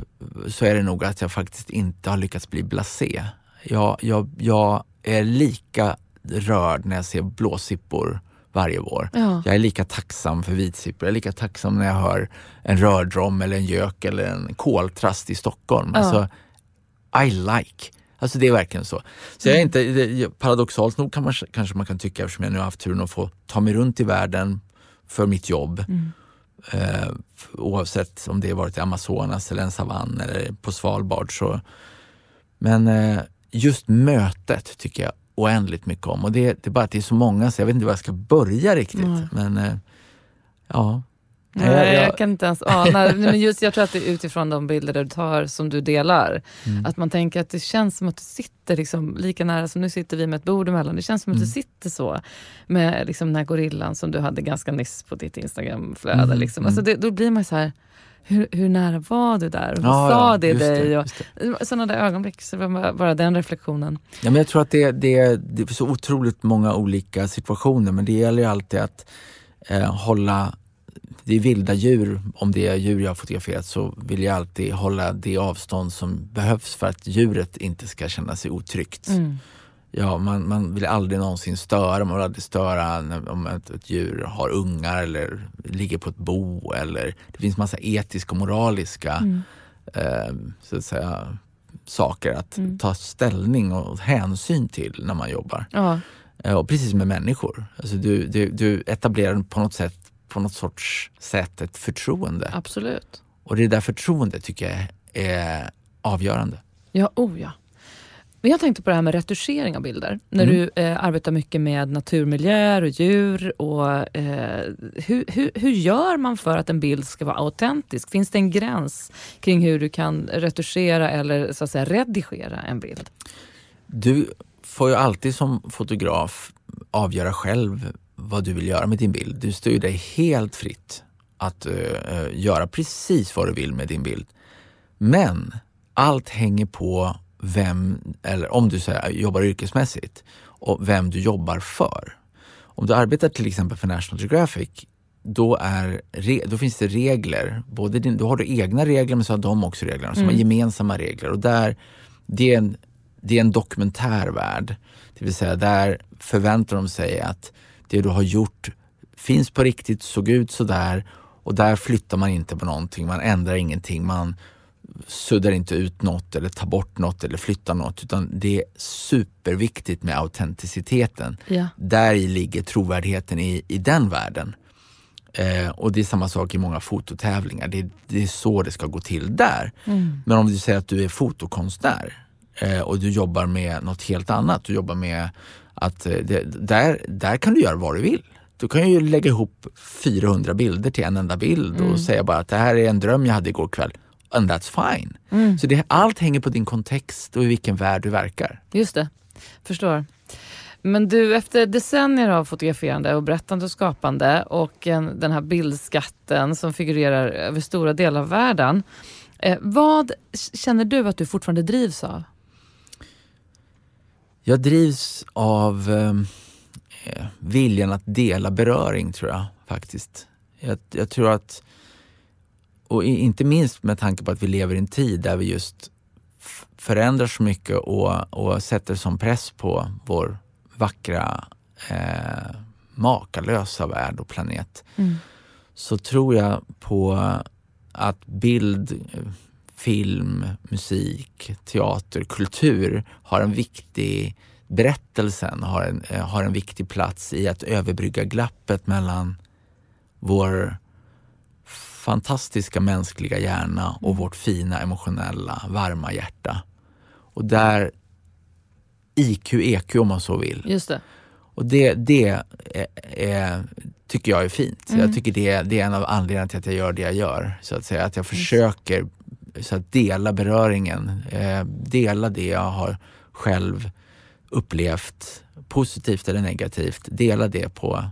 så är det nog att jag faktiskt inte har lyckats bli blasé. Jag, jag, jag är lika rörd när jag ser blåsippor varje vår. Ja. Jag är lika tacksam för vitsippor. Jag är lika tacksam när jag hör en rördrom eller en gök eller en koltrast i Stockholm. Ja. Alltså, I like. Alltså det är verkligen så. Så jag är inte, det, paradoxalt nog kan man, kanske man kan tycka, eftersom jag nu har haft turen att få ta mig runt i världen för mitt jobb. Mm. Eh, oavsett om det varit i Amazonas eller en savann eller på Svalbard. Så. Men eh, just mötet tycker jag oändligt mycket om. Och det, det är bara att det är så många så jag vet inte var jag ska börja riktigt. Mm. Men eh, ja. Nej, jag, Nej, jag, kan inte ens ana. Nej, men just, jag tror att det är utifrån de bilder du tar som du delar. Mm. Att man tänker att det känns som att du sitter liksom, lika nära som nu sitter vi med ett bord emellan. Det känns som att Mm. du sitter så med liksom, den här gorillan som du hade ganska nyss på ditt Instagramflöde. Mm, Liksom. mm. Alltså, det, då blir man så här, hur, hur nära var du där? Och vad Ja, sa ja, det dig? Och, just det. sådana där ögonblick, så bara- bara den reflektionen. Ja, men jag tror att det, det, det är så otroligt många olika situationer men det gäller ju alltid att eh, hålla det är vilda djur, om det är djur jag har fotograferat så vill jag alltid hålla det avstånd som behövs för att djuret inte ska känna sig otryggt. Mm. Ja, man, man vill aldrig någonsin störa, man vill aldrig störa när, om ett, ett djur har ungar eller ligger på ett bo eller det finns massa etiska och moraliska Mm. eh, så att säga, saker att Mm. ta ställning och hänsyn till när man jobbar. Ja, Eh, och precis med människor. Alltså du, du, du etablerar på något sätt på något sorts sätt ett förtroende. absolut. Och det där förtroendet tycker jag är avgörande. Ja, oh ja. Men jag tänkte på det här med retuschering av bilder. När Mm. du eh, arbetar mycket med naturmiljöer och djur. Och, eh, hur, hur, hur gör man för att en bild ska vara autentisk? Finns det en gräns kring hur du kan retuschera eller så att säga redigera en bild? Du får ju alltid som fotograf avgöra själv vad du vill göra med din bild. Du står ju dig helt fritt att eh, göra precis vad du vill med din bild. Men allt hänger på vem, eller om du säger, jobbar yrkesmässigt, och vem du jobbar för. Om du arbetar till exempel för National Geographic, då, är, då finns det regler. Både din, då har du egna regler men så har de också regler. Så de har gemensamma regler. Och där, det, är en, det är en dokumentärvärld. Det vill säga där förväntar de sig att det du har gjort finns på riktigt, såg ut sådär och där flyttar man inte på någonting, man ändrar ingenting, man suddar inte ut något eller tar bort något eller flyttar något utan det är superviktigt med autenticiteten. Ja. Där ligger trovärdigheten i, i den världen. Eh, och det är samma sak i många fototävlingar. Det, det är så det ska gå till där. Men om du säger att du är fotokonstnär eh, och du jobbar med något helt annat. Du jobbar med att eh, det, där, där kan du göra vad du vill. Du kan ju lägga ihop 400 bilder till en enda bild och säga bara att det här är en dröm jag hade igår kväll. And that's fine. Så det, allt hänger på din kontext och i vilken värld du verkar. Just det, förstår. Men du, efter decennier av fotograferande och berättande och skapande och en, den här bildskatten som figurerar över stora delar av världen. Eh, vad känner du att du fortfarande drivs av? Jag drivs av ehm, eh, viljan att dela beröring tror jag faktiskt. Jag, jag tror att, och inte minst med tanke på att vi lever i en tid där vi just förändrar så mycket och, och sätter som press på vår vackra, eh, makalösa värld och planet. Så tror jag på att bild, film, musik, teater, kultur har en viktig berättelsen har en, eh, har en viktig plats i att överbrygga glappet mellan vår fantastiska mänskliga hjärna och vårt fina emotionella varma hjärta. Och där IQ, EQ om man så vill. Just det. Och det, det är, är, tycker jag är fint. Jag tycker det, det är en av anledningarna till att jag gör det jag gör. Så att säga att jag försöker så att dela beröringen, eh, dela det jag har själv upplevt, positivt eller negativt, dela det på,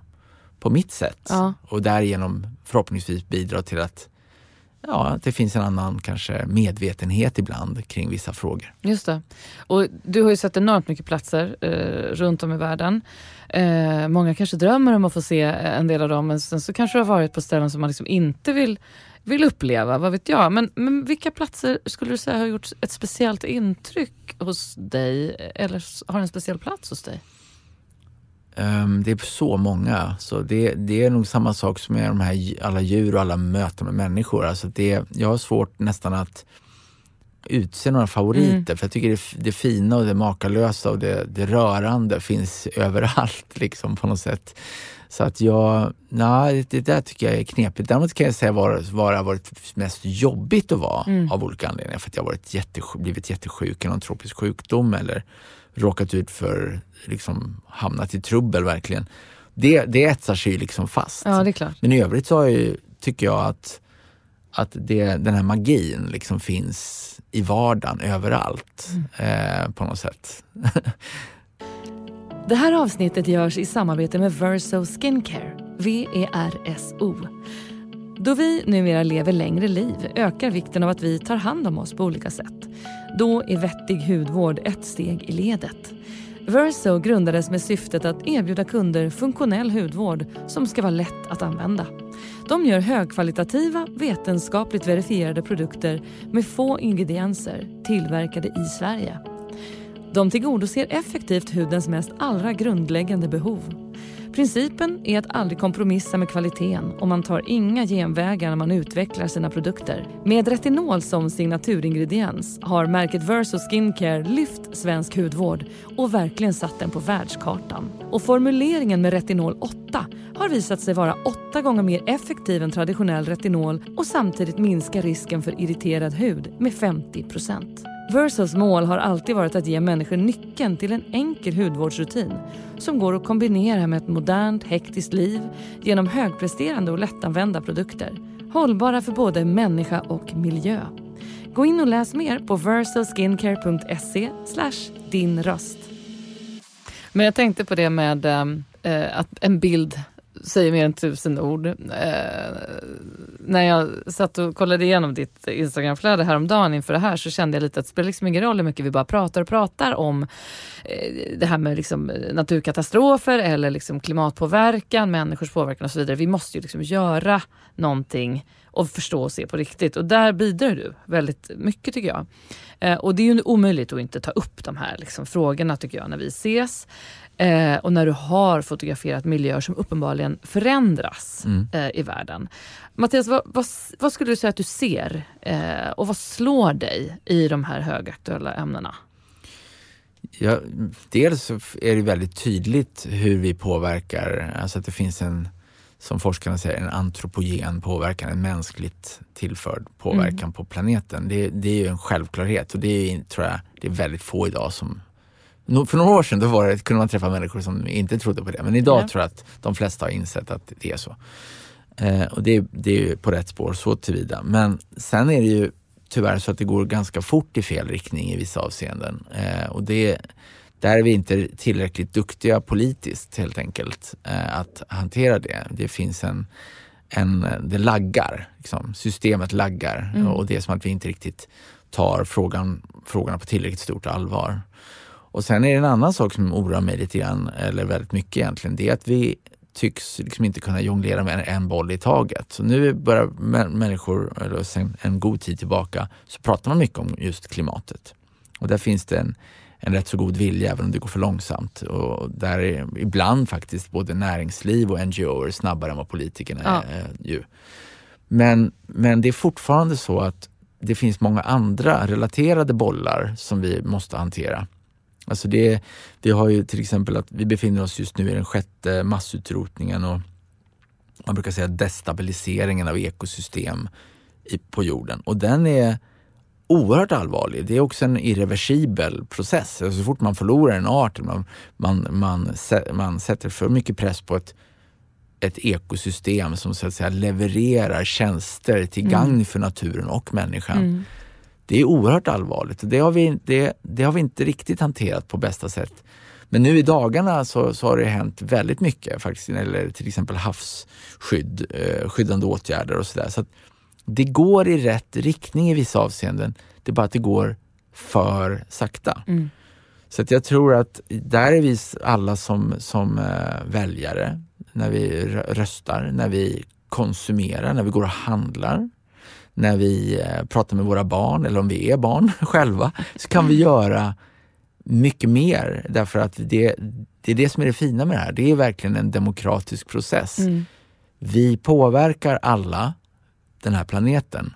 på mitt sätt. Ja. Och därigenom förhoppningsvis bidra till att, ja, att det finns en annan kanske medvetenhet ibland kring vissa frågor. Just det. Och du har ju sett enormt mycket platser eh, runt om i världen. Eh, många kanske drömmer om att få se en del av dem, men sen så kanske du har varit på ställen som man liksom inte vill, vill uppleva, vad vet jag. Men, men vilka platser skulle du säga har gjort ett speciellt intryck hos dig, eller har en speciell plats hos dig? Ehm, det är så många. Så det, det är nog samma sak som med de här, alla djur och alla möten med människor. Alltså det, jag har svårt nästan att utse några favoriter. För jag tycker det, det fina och det makalösa och det, det rörande finns *laughs* överallt liksom på något sätt. Så att jag, nej, det där tycker jag är knepigt. Däremot kan jag säga var, var det har varit mest jobbigt att vara av olika anledningar. För att jag har varit jättesjuk, blivit jättesjuk i någon tropisk sjukdom eller råkat ut för, liksom hamnat i trubbel verkligen. Det, det etsar sig ju liksom fast. Ja, det är klart. Men i övrigt så jag ju tycker jag att, att det, den här magin liksom finns i vardagen överallt mm. eh, på något sätt. *laughs* det här avsnittet görs i samarbete med Verso Skincare, V-E-R-S-O. Då vi numera lever längre liv ökar vikten av att vi tar hand om oss på olika sätt. Då är vettig hudvård ett steg i ledet. Verso grundades med syftet att erbjuda kunder funktionell hudvård som ska vara lätt att använda. De gör högkvalitativa, vetenskapligt verifierade produkter med få ingredienser tillverkade i Sverige. De tillgodoser effektivt hudens mest allra grundläggande behov. Principen är att aldrig kompromissa med kvaliteten och man tar inga genvägar när man utvecklar sina produkter. Med retinol som signaturingrediens har märket Verso Skincare lyft svensk hudvård och verkligen satt den på världskartan. Och formuleringen med retinol 8 har visat sig vara åtta gånger mer effektiv än traditionell retinol och samtidigt minska risken för irriterad hud med 50 Versos mål har alltid varit att ge människor nyckeln till en enkel hudvårdsrutin som går att kombinera med ett modernt, hektiskt liv genom högpresterande och lättanvända produkter. Hållbara för både människa och miljö. Gå in och läs mer på versoskincare.se din röst. Men jag tänkte på det med eh, att en bild säger mer än tusen ord. Eh, när jag satt och kollade igenom ditt Instagramflöde häromdagen inför det här så kände jag lite att det spelar liksom ingen roll hur mycket vi bara pratar och pratar om eh, det här med liksom eh, naturkatastrofer eller liksom klimatpåverkan, människors påverkan och så vidare. Vi måste ju liksom göra någonting och förstå och se på riktigt. Och där bidrar du väldigt mycket tycker jag. Eh, och det är ju omöjligt att inte ta upp de här liksom, frågorna tycker jag när vi ses. Eh, och när du har fotograferat miljöer som uppenbarligen förändras mm. eh, i världen. Mattias, vad, vad, vad, skulle du säga att du ser eh, och vad slår dig i de här högaktuella ämnena? Ja, dels är det väldigt tydligt hur vi påverkar, alltså att det finns en, som forskarna säger, en antropogen påverkan, en mänskligt tillförd påverkan mm. på planeten. Det, det, är ju en självklarhet och det är, tror jag, det är väldigt få idag som för några år sedan då var det, kunde man träffa människor som inte trodde på det. Men idag ja. tror jag att de flesta har insett att det är så. Eh, och det, det är ju på rätt spår så tillvida. Men sen är det ju tyvärr så att det går ganska fort i fel riktning i vissa avseenden. Eh, och det, där är vi inte tillräckligt duktiga politiskt helt enkelt eh, att hantera det. Det finns en, en det laggar, liksom. systemet laggar mm. och det är som att vi inte riktigt tar frågan, frågorna på tillräckligt stort allvar. Och sen är det en annan sak som oroar mig lite grann, eller väldigt mycket egentligen, det är att vi tycks liksom inte kunna jonglera med en boll i taget. Så nu börjar människor, eller sen en god tid tillbaka, så pratar man mycket om just klimatet. Och där finns det en, en rätt så god vilja, även om det går för långsamt. Och där är ibland faktiskt både näringsliv och NGO är snabbare än vad politikerna ja. är. Ju. Men, men det är fortfarande så att det finns många andra relaterade bollar som vi måste hantera. Alltså det, vi har ju till exempel att vi befinner oss just nu i den sjätte massutrotningen och man brukar säga destabiliseringen av ekosystem i, på jorden. Och den är oerhört allvarlig. Det är också en irreversibel process. Alltså så fort man förlorar en art, man, man, man, man sätter för mycket press på ett, ett ekosystem som så att säga levererar tjänster till mm. gagn för naturen och människan. Mm det är oerhört allvarligt. Det har, vi, det, det har vi inte riktigt hanterat på bästa sätt. Men nu i dagarna så, så har det hänt väldigt mycket faktiskt när det gäller till exempel havsskydd, eh, skyddande åtgärder och sådär. Så, det går i rätt riktning i vissa avseenden. Det är bara att det går för sakta. Mm. Så att jag tror att där är vi alla som, som eh, väljare, när vi röstar, när vi konsumerar, när vi går och handlar, när vi eh, pratar med våra barn, eller om vi är barn *laughs* själva, så kan vi göra mycket mer. Därför att det, det är det som är det fina med det här. Det är verkligen en demokratisk process. Mm. Vi påverkar alla den här planeten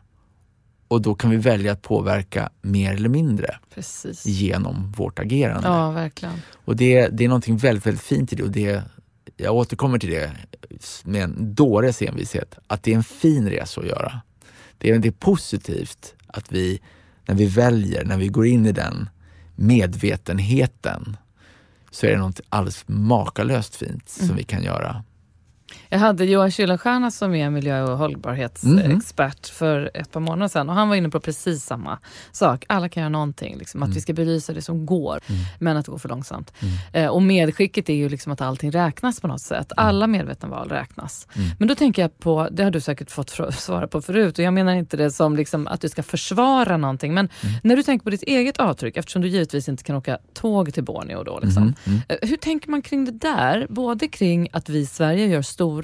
och då kan vi välja att påverka mer eller mindre Precis. genom vårt agerande. Ja, verkligen. Och det, det är någonting väldigt, väldigt fint i det och det, jag återkommer till det med en dåres envishet, att det är en fin resa att göra det är, det är positivt att vi, när vi väljer, när vi går in i den medvetenheten, så är det något alldeles makalöst fint som mm. vi kan göra. Jag hade Johan Kuylenstierna som är miljö och hållbarhetsexpert för ett par månader sedan och han var inne på precis samma sak. Alla kan göra någonting, liksom, att vi ska belysa det som går, men att det går för långsamt. Eh, och medskicket är ju liksom att allting räknas på något sätt. Alla medvetna val räknas. Men då tänker jag på, det har du säkert fått *laughs* svara på förut och jag menar inte det som liksom att du ska försvara någonting, men när du tänker på ditt eget avtryck, eftersom du givetvis inte kan åka tåg till Borneo då. Liksom. Eh, Hur tänker man kring det där? Både kring att vi i Sverige gör stora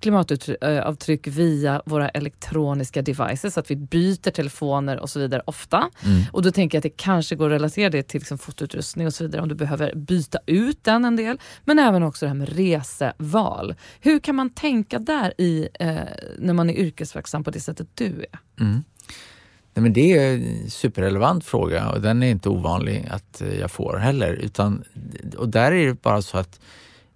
klimatavtryck via våra elektroniska devices, att vi byter telefoner och så vidare ofta. Och då tänker jag att det kanske går att relatera det till liksom fotoutrustning och så vidare om du behöver byta ut den en del. Men även också det här med reseval. Hur kan man tänka där i eh, när man är yrkesverksam på det sättet du är? Nej, men det är en superrelevant fråga och den är inte ovanlig att jag får heller. Utan, och där är det bara så att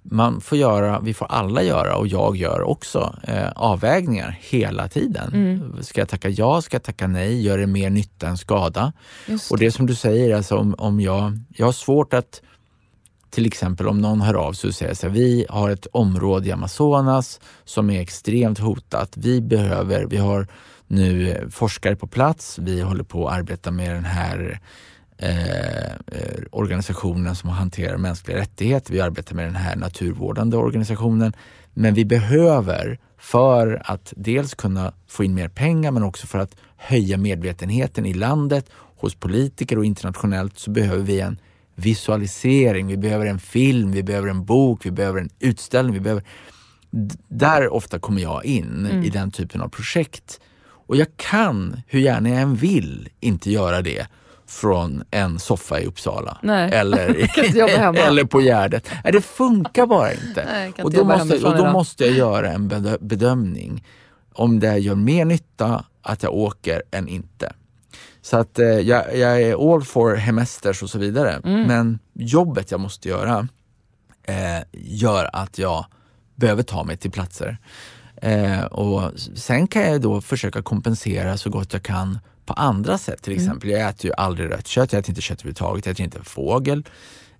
man får göra, vi får alla göra och jag gör också eh, avvägningar hela tiden. Ska jag tacka ja? Ska jag tacka nej? Gör det mer nytta än skada? Just Och det är som du säger, alltså om, om jag, jag har svårt att till exempel om någon hör av sig och säger så här, vi har ett område i Amazonas som är extremt hotat. Vi behöver, vi har nu forskare på plats, vi håller på att arbeta med den här eh, organisationen som hanterar mänskliga rättigheter. Vi arbetar med den här naturvårdande organisationen. Men vi behöver, för att dels kunna få in mer pengar men också för att höja medvetenheten i landet, hos politiker och internationellt, så behöver vi en visualisering, vi behöver en film, vi behöver en bok, vi behöver en utställning. Vi behöver... Där ofta kommer jag in i den typen av projekt. Och jag kan, hur gärna jag än vill, inte göra det från en soffa i Uppsala. Nej. Eller, *laughs* eller på Gärdet. Nej, det funkar bara inte. Nej, och då, måste, och då idag. måste jag göra en bedö- bedömning om det gör mer nytta att jag åker än inte. Så att eh, jag, jag är all for hemesters och så vidare. Mm. Men jobbet jag måste göra eh, gör att jag behöver ta mig till platser. Eh, och sen kan jag då försöka kompensera så gott jag kan på andra sätt. Till exempel, jag äter ju aldrig rött kött, jag äter inte kött överhuvudtaget, jag äter inte fågel.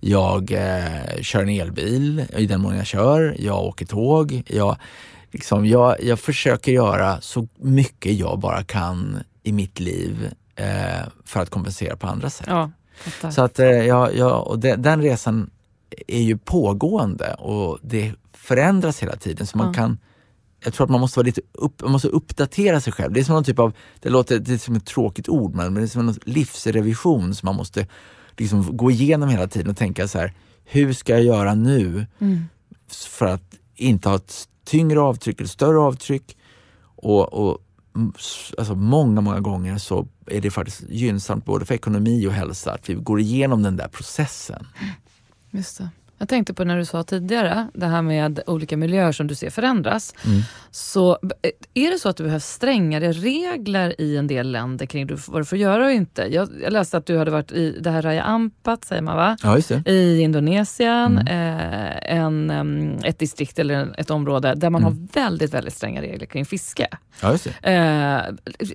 Jag eh, kör en elbil i den mån jag kör, jag åker tåg. Jag, liksom, jag, jag försöker göra så mycket jag bara kan i mitt liv eh, för att kompensera på andra sätt. Ja. Så att eh, jag, jag, och de, den resan är ju pågående och det förändras hela tiden. Så man Ja. kan, jag tror att man måste, vara lite upp, man måste uppdatera sig själv. Det är som någon typ av, det låter det är som ett tråkigt ord, men det är som en livsrevision som man måste liksom gå igenom hela tiden och tänka så här, hur ska jag göra nu Mm. för att inte ha ett tyngre avtryck eller större avtryck? Och, och alltså många, många gånger så är det faktiskt gynnsamt både för ekonomi och hälsa att vi går igenom den där processen. Just det. Jag tänkte på när du sa tidigare, det här med olika miljöer som du ser förändras. Så b- är det så att det behövs strängare regler i en del länder kring vad du får göra och inte? Jag, jag läste att du hade varit i det här Raya Ampat, säger man va? Ja. I Indonesien, eh, en, em, ett distrikt eller ett område där man har väldigt, väldigt stränga regler kring fiske. Ja. Eh,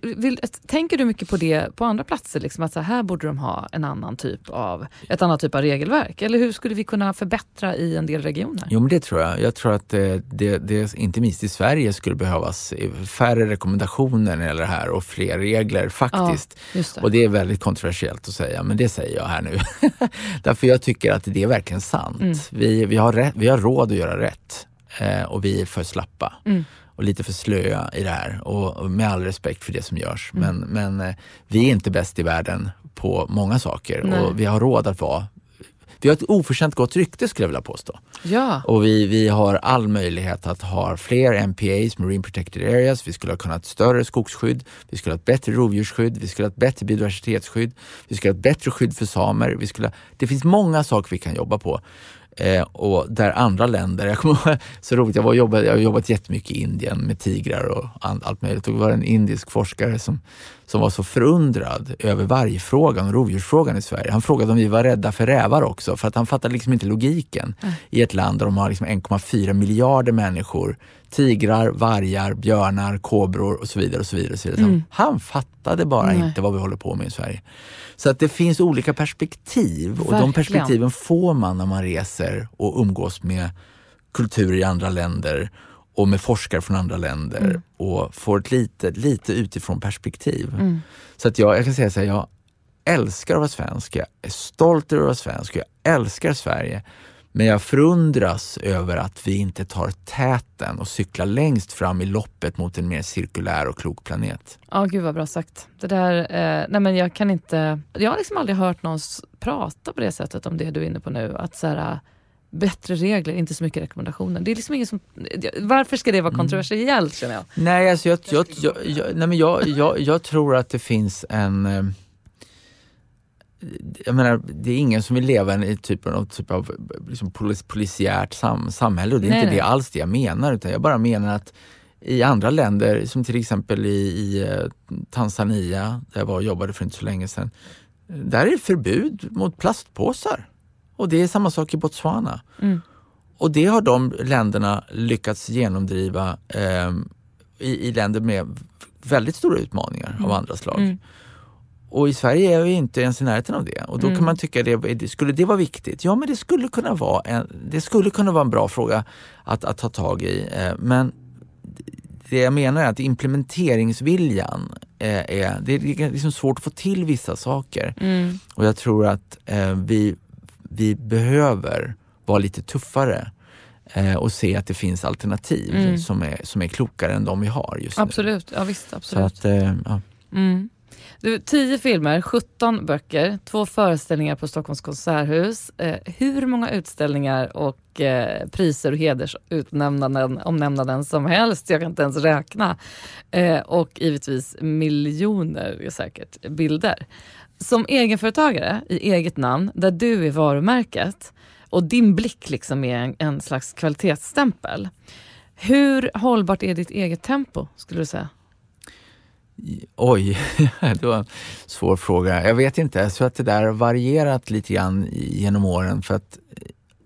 vill, tänker du mycket på det på andra platser? Liksom att så här borde de ha en annan typ av, ett annat typ av regelverk? Eller hur skulle vi kunna förbättra i en del regioner? Jo, men det tror jag. Jag tror att det, det, det inte minst i Sverige skulle behövas färre rekommendationer när det gäller det här och fler regler faktiskt. just det. Och det är väldigt kontroversiellt att säga, men det säger jag här nu. *laughs* Därför jag tycker att det är verkligen sant. Mm. Vi, vi, har rätt, vi har råd att göra rätt eh, och vi är för slappa. Mm. och lite för slöa i det här. Och, med all respekt för det som görs. Mm. Men, men eh, vi är inte bäst i världen på många saker Nej. och vi har råd att vara vi har ett oförtjänt gott rykte skulle jag vilja påstå. Ja, Och vi, vi har all möjlighet att ha fler MPAs, Marine Protected Areas. Vi skulle ha kunnat ha ett större skogsskydd. Vi skulle ha ett bättre rovdjursskydd. Vi skulle ha ett bättre biodiversitetsskydd. Vi skulle ha ett bättre skydd för samer. Vi skulle ha, det finns många saker vi kan jobba på. Eh, och där andra länder, jag kommer *laughs* så roligt, jag, var jobbade, jag har jobbat jättemycket i Indien med tigrar och allt möjligt. Det var en indisk forskare som, som var så förundrad över vargfrågan och rovdjursfrågan i Sverige. Han frågade om vi var rädda för rävar också, för att han fattade liksom inte logiken i ett land där de har liksom 1,4 miljarder människor. Tigrar, vargar, björnar, kobror och så vidare. och så vidare. Och så vidare. Mm. Han fattade bara Nej. inte vad vi håller på med i Sverige. Så att det finns olika perspektiv och de Verkligen. perspektiven får man när man reser och umgås med kulturer i andra länder. Och med forskare från andra länder Mm. och får ett lite, lite utifrån perspektiv. Mm. Så att jag, jag kan säga så här, jag älskar att vara svensk, jag är stolt över att vara svensk, jag älskar Sverige. Men jag förundras över att vi inte tar täten och cyklar längst fram i loppet mot en mer cirkulär och klok planet. Ja, gud vad bra sagt. Det där, eh, nej men jag kan inte, jag har liksom aldrig hört någon prata på det sättet om det du är inne på nu. Att så här, bättre regler, inte så mycket rekommendationer. Det är liksom ingen som, varför ska det vara kontroversiellt känner jag? Nej, alltså jag, jag, jag, jag, nej men jag, jag, jag tror att det finns en... eh, Jag menar, det är ingen som vill leva i typ av, något typ av liksom polis, polisiärt sam, samhälle och det är Nej, inte nej. det alls det jag menar utan jag bara menar att i andra länder, som till exempel i, i eh, Tanzania, där jag var och jobbade för inte så länge sedan, där är det förbud mot plastpåsar. Och det är samma sak i Botswana. Mm. Och det har de länderna lyckats genomdriva ehm, i, i länder med väldigt stora utmaningar av andra slag. Mm. Och i Sverige är vi inte ens i närheten av det. Och då Mm. kan man tycka, det, det- skulle det vara viktigt? Ja, men det skulle kunna vara en, det skulle kunna vara en bra fråga att, att ta tag i. Eh, Men det jag menar är att implementeringsviljan är, är det är liksom svårt att få till vissa saker. Mm. Och jag tror att eh, vi, vi behöver vara lite tuffare eh, och se att det finns alternativ Mm. som, är, som är klokare än de vi har just nu. Absolut, ja visst. Så Absolut. att, eh, ja. Mm. Du, 10 filmer, 17 böcker, två föreställningar på Stockholms konserthus. Eh, hur många utställningar och eh, priser och hedersutnämnanden omnämnanden som helst. Jag kan inte ens räkna. Eh, och givetvis miljoner säkert bilder. Som egenföretagare i eget namn, där du är varumärket och din blick liksom är en, en slags kvalitetsstämpel. Hur hållbart är ditt eget tempo skulle du säga? Oj, *laughs* det var en svår fråga. Jag vet inte, jag tror att det där har varierat lite grann genom åren för att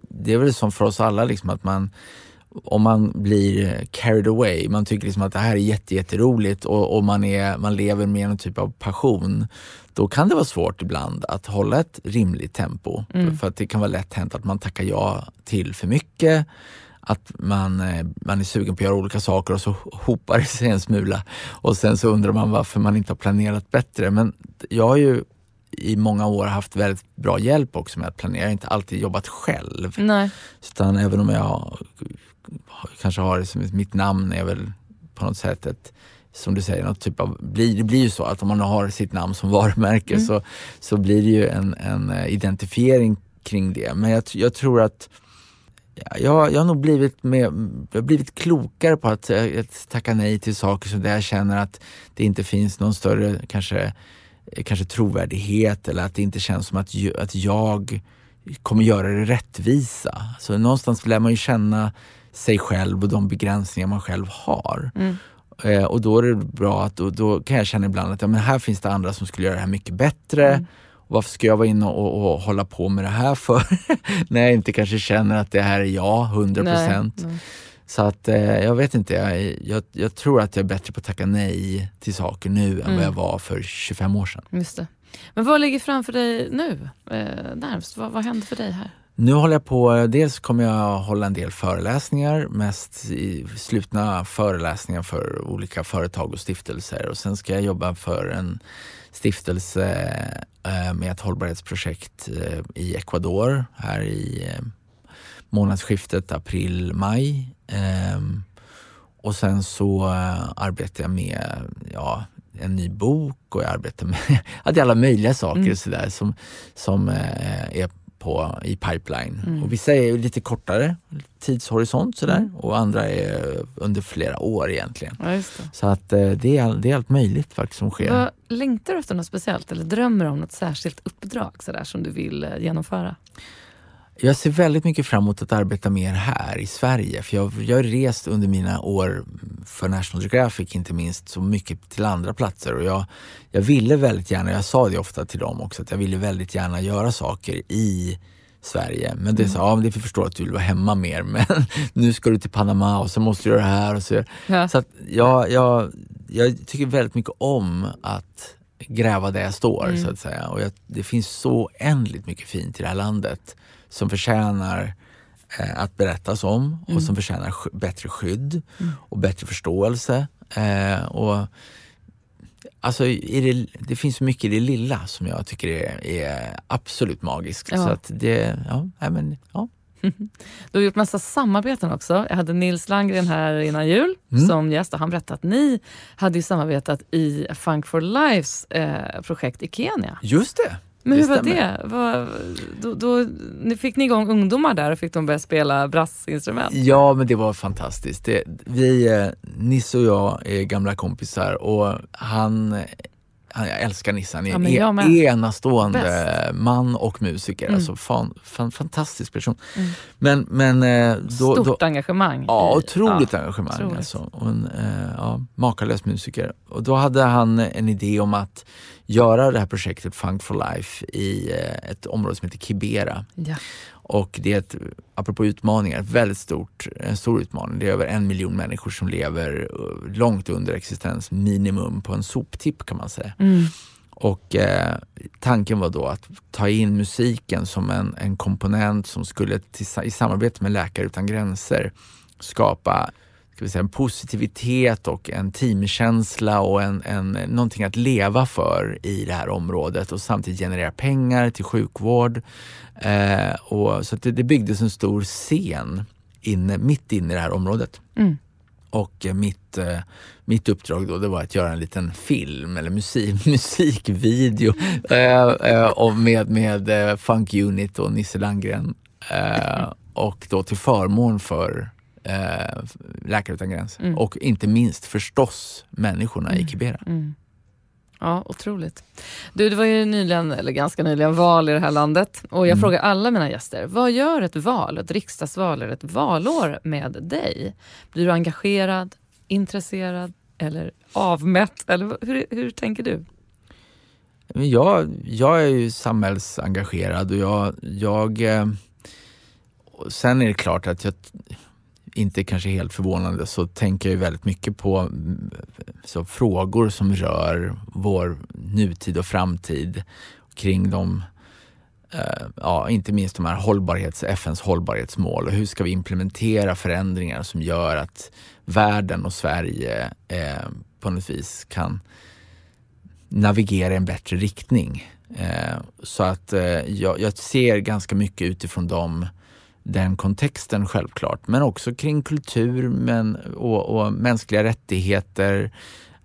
det är väl som för oss alla liksom att man om man blir carried away, man tycker liksom att det här är jätte, jätteroligt och, och man, är, man lever med någon typ av passion, då kan det vara svårt ibland att hålla ett rimligt tempo. Mm. För att det kan vara lätt hänt att man tackar ja till för mycket, att man, eh, man är sugen på att göra olika saker och så hopar det sig en smula och sen så undrar man varför man inte har planerat bättre. Men jag har ju i många år haft väldigt bra hjälp också med att planera. Jag har inte alltid jobbat själv. Nej. Utan även om jag kanske har det som mitt namn är väl på något sätt ett som du säger, något typ av, blir, det blir ju så att om man har sitt namn som *laughs* varumärke Mm. så, så blir det ju en, en eh, identifiering kring det. Men jag, jag tror att ja, jag, jag har nog blivit, med, jag har blivit klokare på att, eh, att tacka nej till saker så där jag känner att det inte finns någon större kanske, eh, kanske trovärdighet eller att det inte känns som att, att jag kommer göra det rättvisa. Så någonstans lär man ju känna sig själv och de begränsningar man själv har. Mm. Eh, och då är det bra att, och då kan jag känna ibland att ja, men här finns det andra som skulle göra det här mycket bättre. Mm. Varför ska jag vara inne och, och hålla på med det här för? *laughs* När jag inte kanske känner att det här är jag, 100 procent. Så att eh, jag vet inte, jag, jag, jag tror att jag är bättre på att tacka nej till saker nu än Mm. vad jag var för 25 år sedan. Just det. Men vad ligger framför dig nu? Eh, närmst? Vad, vad händer för dig här? Nu håller jag på, dels kommer jag hålla en del föreläsningar, mest i slutna föreläsningar för olika företag och stiftelser och sen ska jag jobba för en stiftelse eh, med ett hållbarhetsprojekt eh, i Ecuador här i eh, månadsskiftet april-maj. Ehm, och sen så arbetar jag med ja, en ny bok och jag arbetar med *laughs* alla möjliga saker Mm. sådär, som, som är på, i pipeline. Mm. Och vissa är lite kortare tidshorisont sådär, Mm. och andra är under flera år egentligen. Ja. Så att eh, det, är, all- det är allt möjligt faktiskt som sker. Vad, längtar du efter något speciellt eller drömmer om något särskilt uppdrag sådär, som du vill eh, genomföra? Jag ser väldigt mycket fram emot att arbeta mer här i Sverige. För jag, jag har rest under mina år för National Geographic inte minst så mycket till andra platser. Och jag, jag ville väldigt gärna, jag sa det ofta till dem också, att jag ville väldigt gärna göra saker i Sverige. Men det sa, ja, det förstår att du vill vara hemma mer *laughs* men nu ska du till Panama och så måste du göra det här. Och så. Ja. Så att jag, jag, jag tycker väldigt mycket om att gräva där jag står Mm. så att säga. Och jag, det finns så oändligt mycket fint i det här landet som förtjänar eh, att berättas om och Mm. som förtjänar sk- bättre skydd och bättre förståelse. Eh, och Alltså, det, det finns så mycket i det lilla som jag tycker är, är absolut magiskt. Ja. Så att det, ja, men, ja. *laughs* Du har gjort massa samarbeten också. Jag hade Nils Landgren här innan jul Mm. som gäst och han berättade att ni hade ju samarbetat i Funk for Lives eh, projekt i Kenya. Just det! Men Det hur var stämmer. det? Vad, då, då, fick ni igång ungdomar där och fick de börja spela brassinstrument? Ja, men det var fantastiskt. Det, vi, eh, Nisse och jag är gamla kompisar och han jag älskar Nisse. Han är Ja, en men enastående Bäst. man och musiker. Mm. Alltså fan, fan, fantastisk person. Mm. Men, men eh, då, Stort då, engagemang. Ja, i- otroligt ja. engagemang. otroligt. Alltså. Och en eh, ja, makalös musiker. Och då hade han en idé om att göra det här projektet Funk for Life i eh, ett område som heter Kibera. Ja. Och det är ett, apropå utmaningar, ett väldigt stort, en stor utmaning. Det är över en miljon människor som lever eh, långt under existensminimum på en soptipp kan man säga. Mm. Och eh, tanken var då att ta in musiken som en, en komponent som skulle i samarbete med Läkare Utan Gränser skapa ska vi säga, en positivitet och en teamkänsla och en, en, någonting att leva för i det här området och samtidigt generera pengar till sjukvård. Eh, och, så det, det byggdes en stor scen inne, mitt inne i det här området. Mm. Och eh, mitt, eh, mitt uppdrag då det var att göra en liten film eller musik, *laughs* musikvideo eh, eh, med, med Funk Unit och Nisse Landgren. Eh, och då till förmån för eh, Läkare Utan Gränser. Mm. Och inte minst förstås människorna i Kibera. Mm. Ja, otroligt. Du, det var ju nyligen, eller ganska nyligen, val i det här landet. Och jag Mm. frågar alla mina gäster, vad gör ett val, ett riksdagsval eller ett valår med dig? Blir du engagerad, intresserad eller avmätt? Eller hur, hur tänker du? Jag, jag är ju samhällsengagerad och jag, jag eh, sen är det klart att jag inte kanske helt förvånande så tänker jag ju väldigt mycket på mm, så frågor som rör vår nutid och framtid kring de eh, Ja, inte minst de här hållbarhets, FNs hållbarhetsmål och hur ska vi implementera förändringar som gör att världen och Sverige eh, på något vis kan navigera i en bättre riktning. Eh, så att eh, jag, jag ser ganska mycket utifrån de den kontexten självklart, men också kring kultur men, och, och mänskliga rättigheter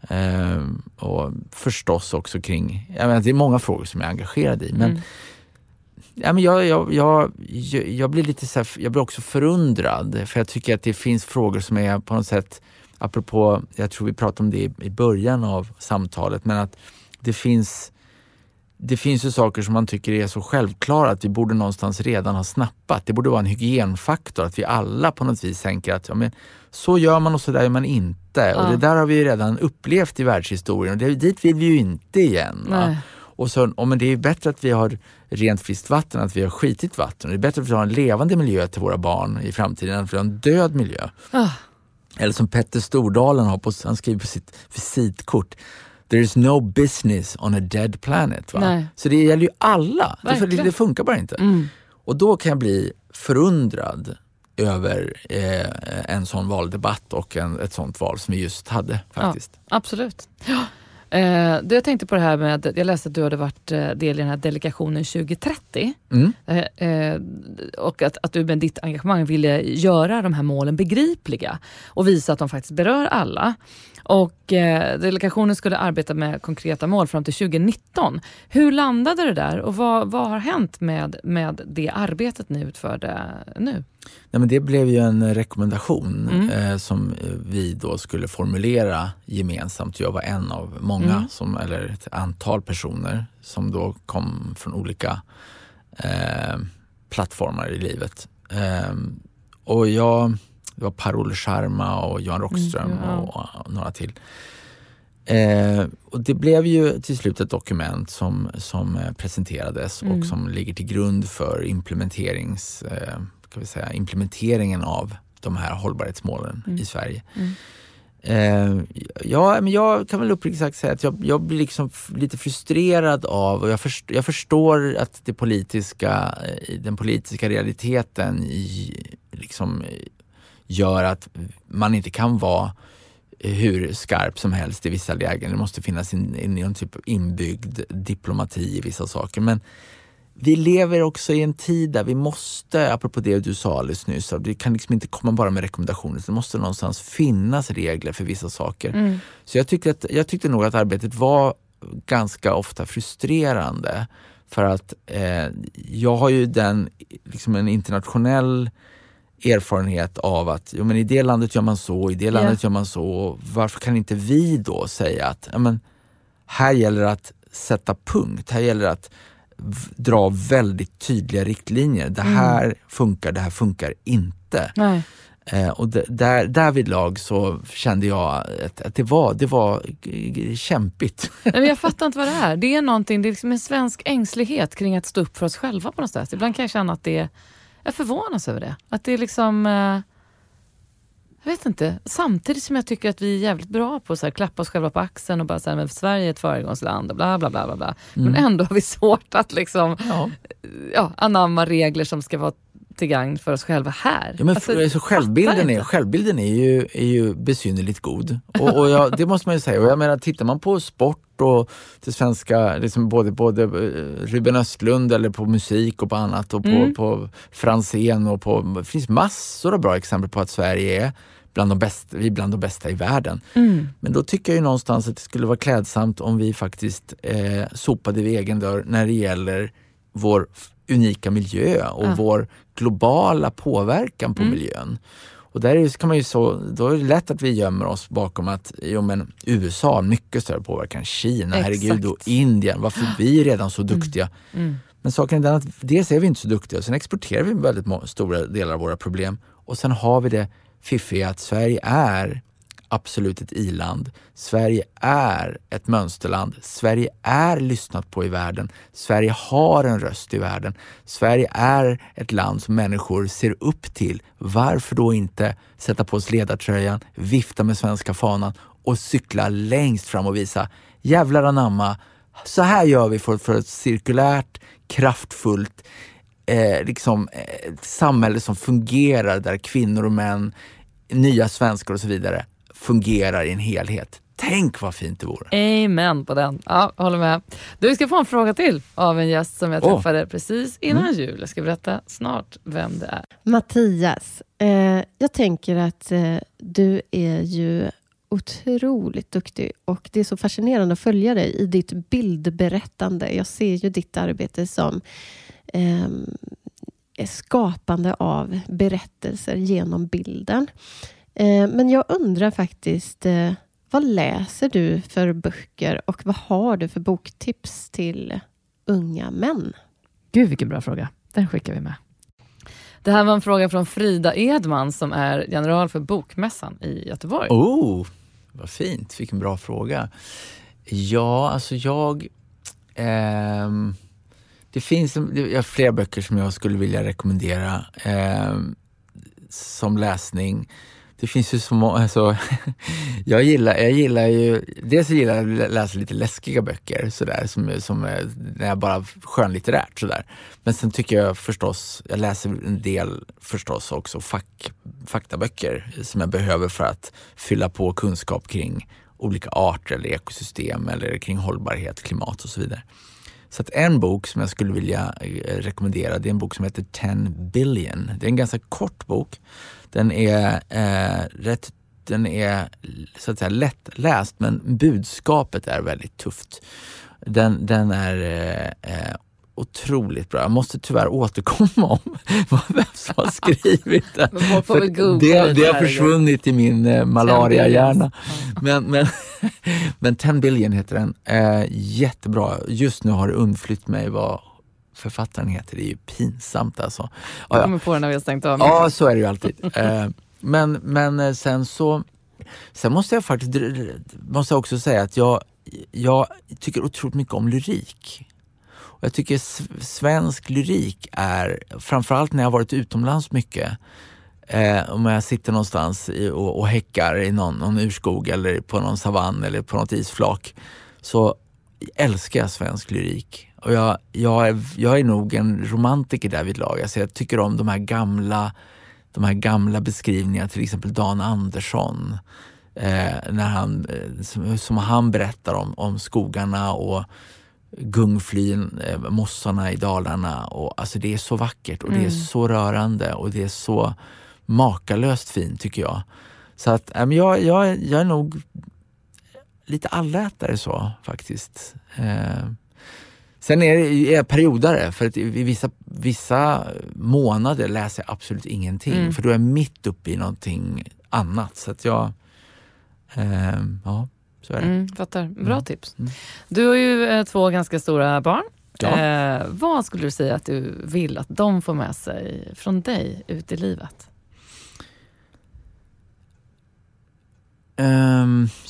eh, och förstås också kring, jag menar, det är många frågor som jag är engagerad i. Men, Mm. ja, men jag, jag, jag, jag, blir lite så här, jag blir också förundrad för jag tycker att det finns frågor som är på något sätt, apropå, jag tror vi pratade om det i början av samtalet, men att det finns det finns ju saker som man tycker är så självklara att vi borde någonstans redan ha snappat. Det borde vara en hygienfaktor att vi alla på något vis tänker att ja, men, så gör man och så där gör man inte. Ja. Och det där har vi ju redan upplevt i världshistorien och det, dit vill vi ju inte igen. Och så, oh, men det är bättre att vi har rent friskt vatten än att vi har skitigt vatten. Det är bättre att vi har en levande miljö till våra barn i framtiden än att vi har en död miljö. Ah, Eller som Petter Stordalen har på, han skriver på sitt visitkort. There is no business on a dead planet. Va? Nej. Så det gäller ju alla. Det, det, funkar bara inte. mm. Och då kan jag bli förundrad över eh, en sån valdebatt och en, ett sånt val som vi just hade faktiskt. Absolut. Ja. Eh, jag tänkte på det här med, jag läste att du hade varit eh, del i den här delegationen 2030. Mm. Eh, eh, och att, att du med ditt engagemang ville göra de här målen begripliga och visa att de faktiskt berör alla. Och eh, Delegationen skulle arbeta med konkreta mål fram till 2019. Hur landade det där och vad, vad har hänt med, med det arbetet ni utförde nu? Nej, men det blev ju en rekommendation Mm. eh, som eh, vi då skulle formulera gemensamt. Jag var en av många, Mm. som, eller ett antal personer som då kom från olika eh, plattformar i livet. Eh, och jag, det var Per-Olle Sharma och Johan Rockström Mm, ja. och, och några till. Eh, och det blev ju till slut ett dokument som, som eh, presenterades Mm. och som ligger till grund för implementerings, eh, ska vi säga, implementeringen av de här hållbarhetsmålen Mm. i Sverige. Mm. Eh, ja, men jag kan väl uppriktigt sagt säga att jag, jag blir liksom lite frustrerad av och jag, först, jag förstår att det politiska, eh, den politiska realiteten i, liksom, gör att man inte kan vara hur skarp som helst i vissa lägen. Det måste finnas en, en, en typ av inbyggd diplomati i vissa saker. Men vi lever också i en tid där vi måste, apropå det du sa alldeles nyss, vi kan liksom inte komma bara med rekommendationer. Det måste någonstans finnas regler för vissa saker. Mm. Så jag tyckte, att, jag tyckte nog att arbetet var ganska ofta frustrerande. För att eh, jag har ju den, liksom en internationell erfarenhet av att jo, men i det landet gör man så, i det landet yeah. gör man så. Varför kan inte vi då säga att ja, men, här gäller det att sätta punkt, här gäller det att dra väldigt tydliga riktlinjer. Det mm. här mm. funkar, det här funkar inte. Nej. Eh, och där, därvidlag så kände jag att, att, det, var, det var kämpigt. Men jag fattar inte vad det *laughs* är. Det är någonting, det är liksom en svensk ängslighet kring att stå upp för oss själva på något sätt. Ibland kan jag känna att det är, jag förvånas över det. Att det är liksom eh, jag vet inte. Samtidigt som jag tycker att vi är jävligt bra på att klappa oss själva på axeln och bara säga att Sverige är ett föregångsland och bla bla bla. bla, bla. Mm. Men ändå har vi *laughs* svårt att liksom, ja. Ja, anamma regler som ska vara till gagn för oss själva här. Ja, men alltså, alltså, självbilden, är, självbilden är ju, är ju besynnerligt god. Och, och ja, det måste man ju säga. Och jag menar, tittar man på sport och det svenska, liksom både, både eh, Ruben Östlund eller på musik och på annat och på, mm. på Franzén och på, det finns massor av bra exempel på att Sverige är bland de bästa, vi är bland de bästa i världen. Mm. Men då tycker jag ju någonstans att det skulle vara klädsamt om vi faktiskt eh, sopade vid egen dörr när det gäller vår unika miljö och ja. vår globala påverkan på mm. miljön. Och där kan man ju så, då är det lätt att vi gömmer oss bakom att jo, men USA har mycket större påverkan, Kina, Exakt. herregud, och Indien, varför vi är redan så mm. duktiga. Mm. Mm. Men saken är den att dels är vi inte så duktiga, sen exporterar vi väldigt stora delar av våra problem och sen har vi det fiffiga att Sverige är absolut ett iland. Sverige är ett mönsterland. Sverige är lyssnat på i världen. Sverige har en röst i världen. Sverige är ett land som människor ser upp till. Varför då inte sätta på sig ledartröjan, vifta med svenska fanan och cykla längst fram och visa jävlar anamma, så här gör vi för, för ett cirkulärt, kraftfullt eh, liksom, eh, samhälle som fungerar där kvinnor och män nya svenskar och så vidare fungerar i en helhet. Tänk vad fint det vore. Amen på den. Ja, håller med. Du ska få en fråga till av en gäst som jag träffade oh. precis innan mm. jul. Jag ska berätta snart vem det är. Mattias, eh, jag tänker att eh, du är ju otroligt duktig och det är så fascinerande att följa dig i ditt bildberättande. Jag ser ju ditt arbete som eh, skapande av berättelser genom bilden. Eh, men jag undrar faktiskt, eh, vad läser du för böcker och vad har du för boktips till unga män? Gud, vilken bra fråga. Den skickar vi med. Det här var en fråga från Frida Edman som är general för Bokmässan i Göteborg. Oh, vad fint. Vilken bra fråga. Ja, alltså jag... Ehm det finns är flera böcker som jag skulle vilja rekommendera eh, som läsning. Det finns ju så många, alltså, *laughs* jag, gillar, jag gillar ju, dels gillar jag att läsa lite läskiga böcker sådär, som, som eh, när jag bara skönlitterärt sådär. Men sen tycker jag förstås, jag läser en del förstås också fack, faktaböcker som jag behöver för att fylla på kunskap kring olika arter eller ekosystem eller kring hållbarhet, klimat och så vidare. Så att en bok som jag skulle vilja eh, rekommendera, det är en bok som heter 10 billion. Det är en ganska kort bok. Den är eh, rätt den är så att säga lättläst men budskapet är väldigt tufft. Den, den är eh, eh otroligt bra. Jag måste tyvärr återkomma om *laughs* vem som har skrivit den. det, det har försvunnit i min eh, malaria-hjärna. Men, men, *laughs* men 10 billion heter den. Eh, jättebra. Just nu har det undflytt mig vad författaren heter. Det är ju pinsamt alltså. Jag kommer på det när vi har stängt av. Ja, så är det ju alltid. *laughs* Eh, men, men eh, sen så Sen måste jag faktiskt måste jag också säga att jag, jag tycker otroligt mycket om lyrik. Och jag tycker svensk lyrik är, framförallt när jag varit utomlands mycket, Eh, om jag sitter någonstans i, och, och häckar i någon, någon urskog eller på någon savann eller på något isflak så älskar jag svensk lyrik. Och jag, jag, är, jag är nog en romantiker därvidlag. Alltså jag tycker om de här gamla de här gamla beskrivningarna, till exempel Dan Andersson. Eh, när han, eh, som, som, han berättar om, om skogarna och gungflyn, eh, mossarna i Dalarna. Och, alltså det är så vackert och mm. det är mm. så rörande och det är så makalöst fint tycker jag. Så att äh, jag, jag, jag är nog lite allätare så faktiskt. Eh, sen är jag periodare, för att i vissa, vissa månader läser jag absolut ingenting. Mm. För då är jag mitt uppe i någonting annat. Så att jag, eh, ja, så är det. Mm, fattar. Bra mm. tips. Mm. Du har ju eh, två ganska stora barn. Ja. Eh, vad skulle du säga att du vill att de får med sig från dig ut i livet?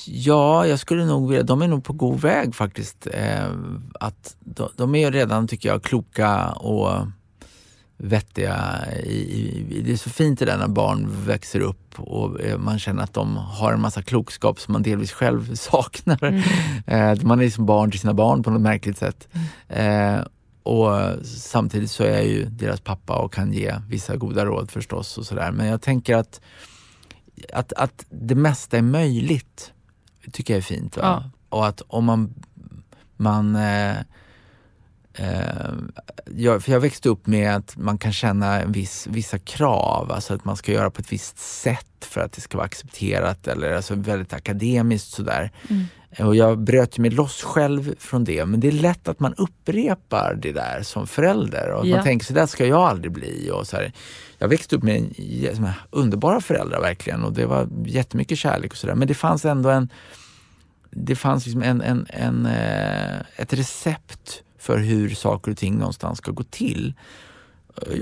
Ja, jag skulle nog vilja, de är nog på god väg faktiskt. Uh, att de, de, är redan, tycker jag, kloka och vettiga. I, i, det är så fint det där när barn växer upp och uh, man känner att de har en massa klokskap som man delvis själv *laughs* saknar. Mm. Uh, man är som barn till sina barn på något märkligt sätt. Mm. och samtidigt så är jag ju deras pappa och kan ge vissa goda råd förstås och sådär. Men jag tänker att att, att det mesta är möjligt tycker jag är fint. Ja. Och att om man, man eh, eh, jag, för jag växte upp med att man kan känna en viss, vissa krav, alltså att man ska göra på ett visst sätt för att det ska vara accepterat eller alltså väldigt akademiskt sådär. Mm. Och jag bröt mig loss själv från det, men det är lätt att man upprepar det där som förälder och ja. man tänker så där ska jag aldrig bli. Och så här. Jag växte upp med en, underbara föräldrar verkligen och det var jättemycket kärlek och sådär. Men det fanns ändå en, det fanns liksom en, en, en, eh, ett recept för hur saker och ting någonstans ska gå till.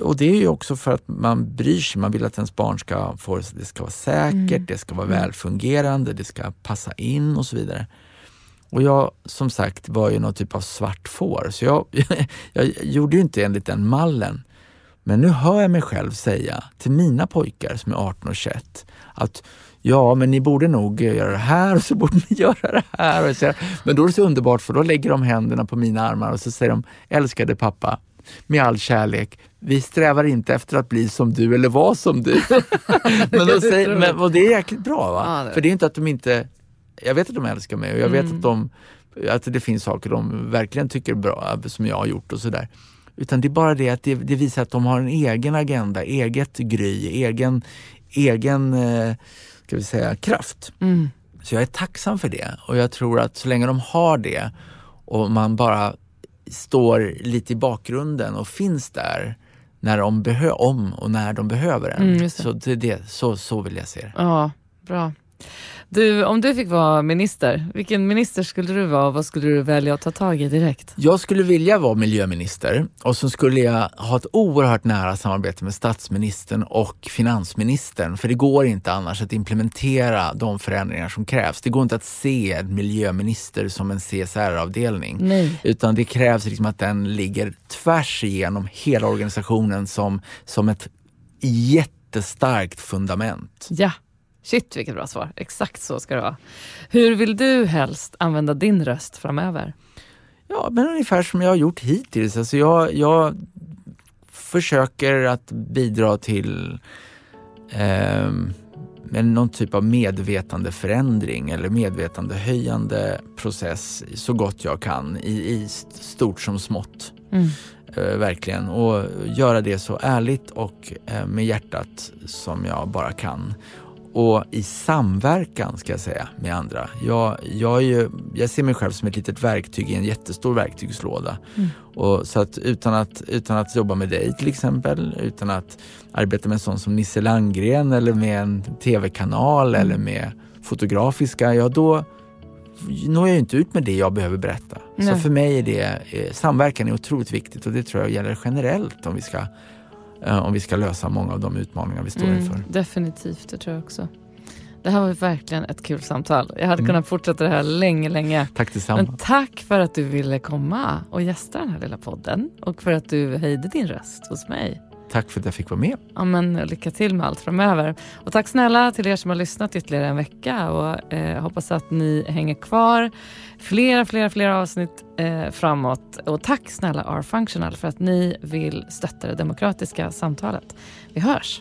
Och det är ju också för att man bryr sig. Man vill att ens barn ska få, det ska vara säkert, mm. det ska vara mm. välfungerande, det ska passa in och så vidare. Och jag som sagt var ju någon typ av svart får, så jag, *laughs* jag gjorde ju inte enligt den mallen. Men nu hör jag mig själv säga till mina pojkar som är 18 och 21 att ja, men ni borde nog göra det här och så borde ni *laughs* göra det här. Och så, men då är det så underbart för då lägger de händerna på mina armar och så säger de, älskade pappa, med all kärlek, vi strävar inte efter att bli som du eller vara som du. *laughs* men, då säger, men och det är jäkligt bra, va? Ja, det. för det är inte att de inte, jag vet att de älskar mig och jag vet mm. att, de, att det finns saker de verkligen tycker är bra, som jag har gjort och sådär. Utan det är bara det att det, det, visar att de har en egen agenda, eget gry, egen, egen eh, ska vi säga, kraft. Mm. Så jag är tacksam för det och jag tror att så länge de har det och man bara står lite i bakgrunden och finns där när de om och när de behöver en. Mm, så, det, så, så vill jag se det. Ja, bra. Du, om du fick vara minister, vilken minister skulle du vara och vad skulle du välja att ta tag i direkt? Jag skulle vilja vara miljöminister och så skulle jag ha ett oerhört nära samarbete med statsministern och finansministern. För det går inte annars att implementera de förändringar som krävs. Det går inte att se en miljöminister som en CSR-avdelning. Utan det krävs liksom att den ligger tvärs igenom hela organisationen som, som ett jättestarkt fundament. Ja. Shit vilket bra svar. Exakt så ska det vara. Hur vill du helst använda din röst framöver? Ja, men ungefär som jag har gjort hittills. Alltså jag, jag försöker att bidra till eh, någon typ av medvetandeförändring eller medvetandehöjande process så gott jag kan i, i stort som smått. Mm. Eh, verkligen. Och göra det så ärligt och eh, med hjärtat som jag bara kan och i samverkan ska jag säga med andra. Jag, jag, ju, jag ser mig själv som ett litet verktyg i en jättestor verktygslåda. Mm. Och, så att utan, att utan att jobba med dig till exempel, utan att arbeta med en sån som Nisse Landgren eller med en tv-kanal mm. eller med fotografiska, ja då når jag inte ut med det jag behöver berätta. Nej. Så för mig är det, eh, samverkan är otroligt viktigt och det tror jag gäller generellt om vi ska om vi ska lösa många av de utmaningar vi står mm, inför. Definitivt, det tror jag också. Det här var verkligen ett kul samtal. Jag hade mm. kunnat fortsätta det här länge, länge. Tack detsamma. Men tack för att du ville komma och gästa den här lilla podden och för att du höjde din röst hos mig. Tack för att jag fick vara med. Ja, men lycka till med allt framöver. Och tack snälla till er som har lyssnat ytterligare en vecka och eh, hoppas att ni hänger kvar flera, flera, flera avsnitt eh, framåt. Och tack snälla R-Functional för att ni vill stötta det demokratiska samtalet. Vi hörs!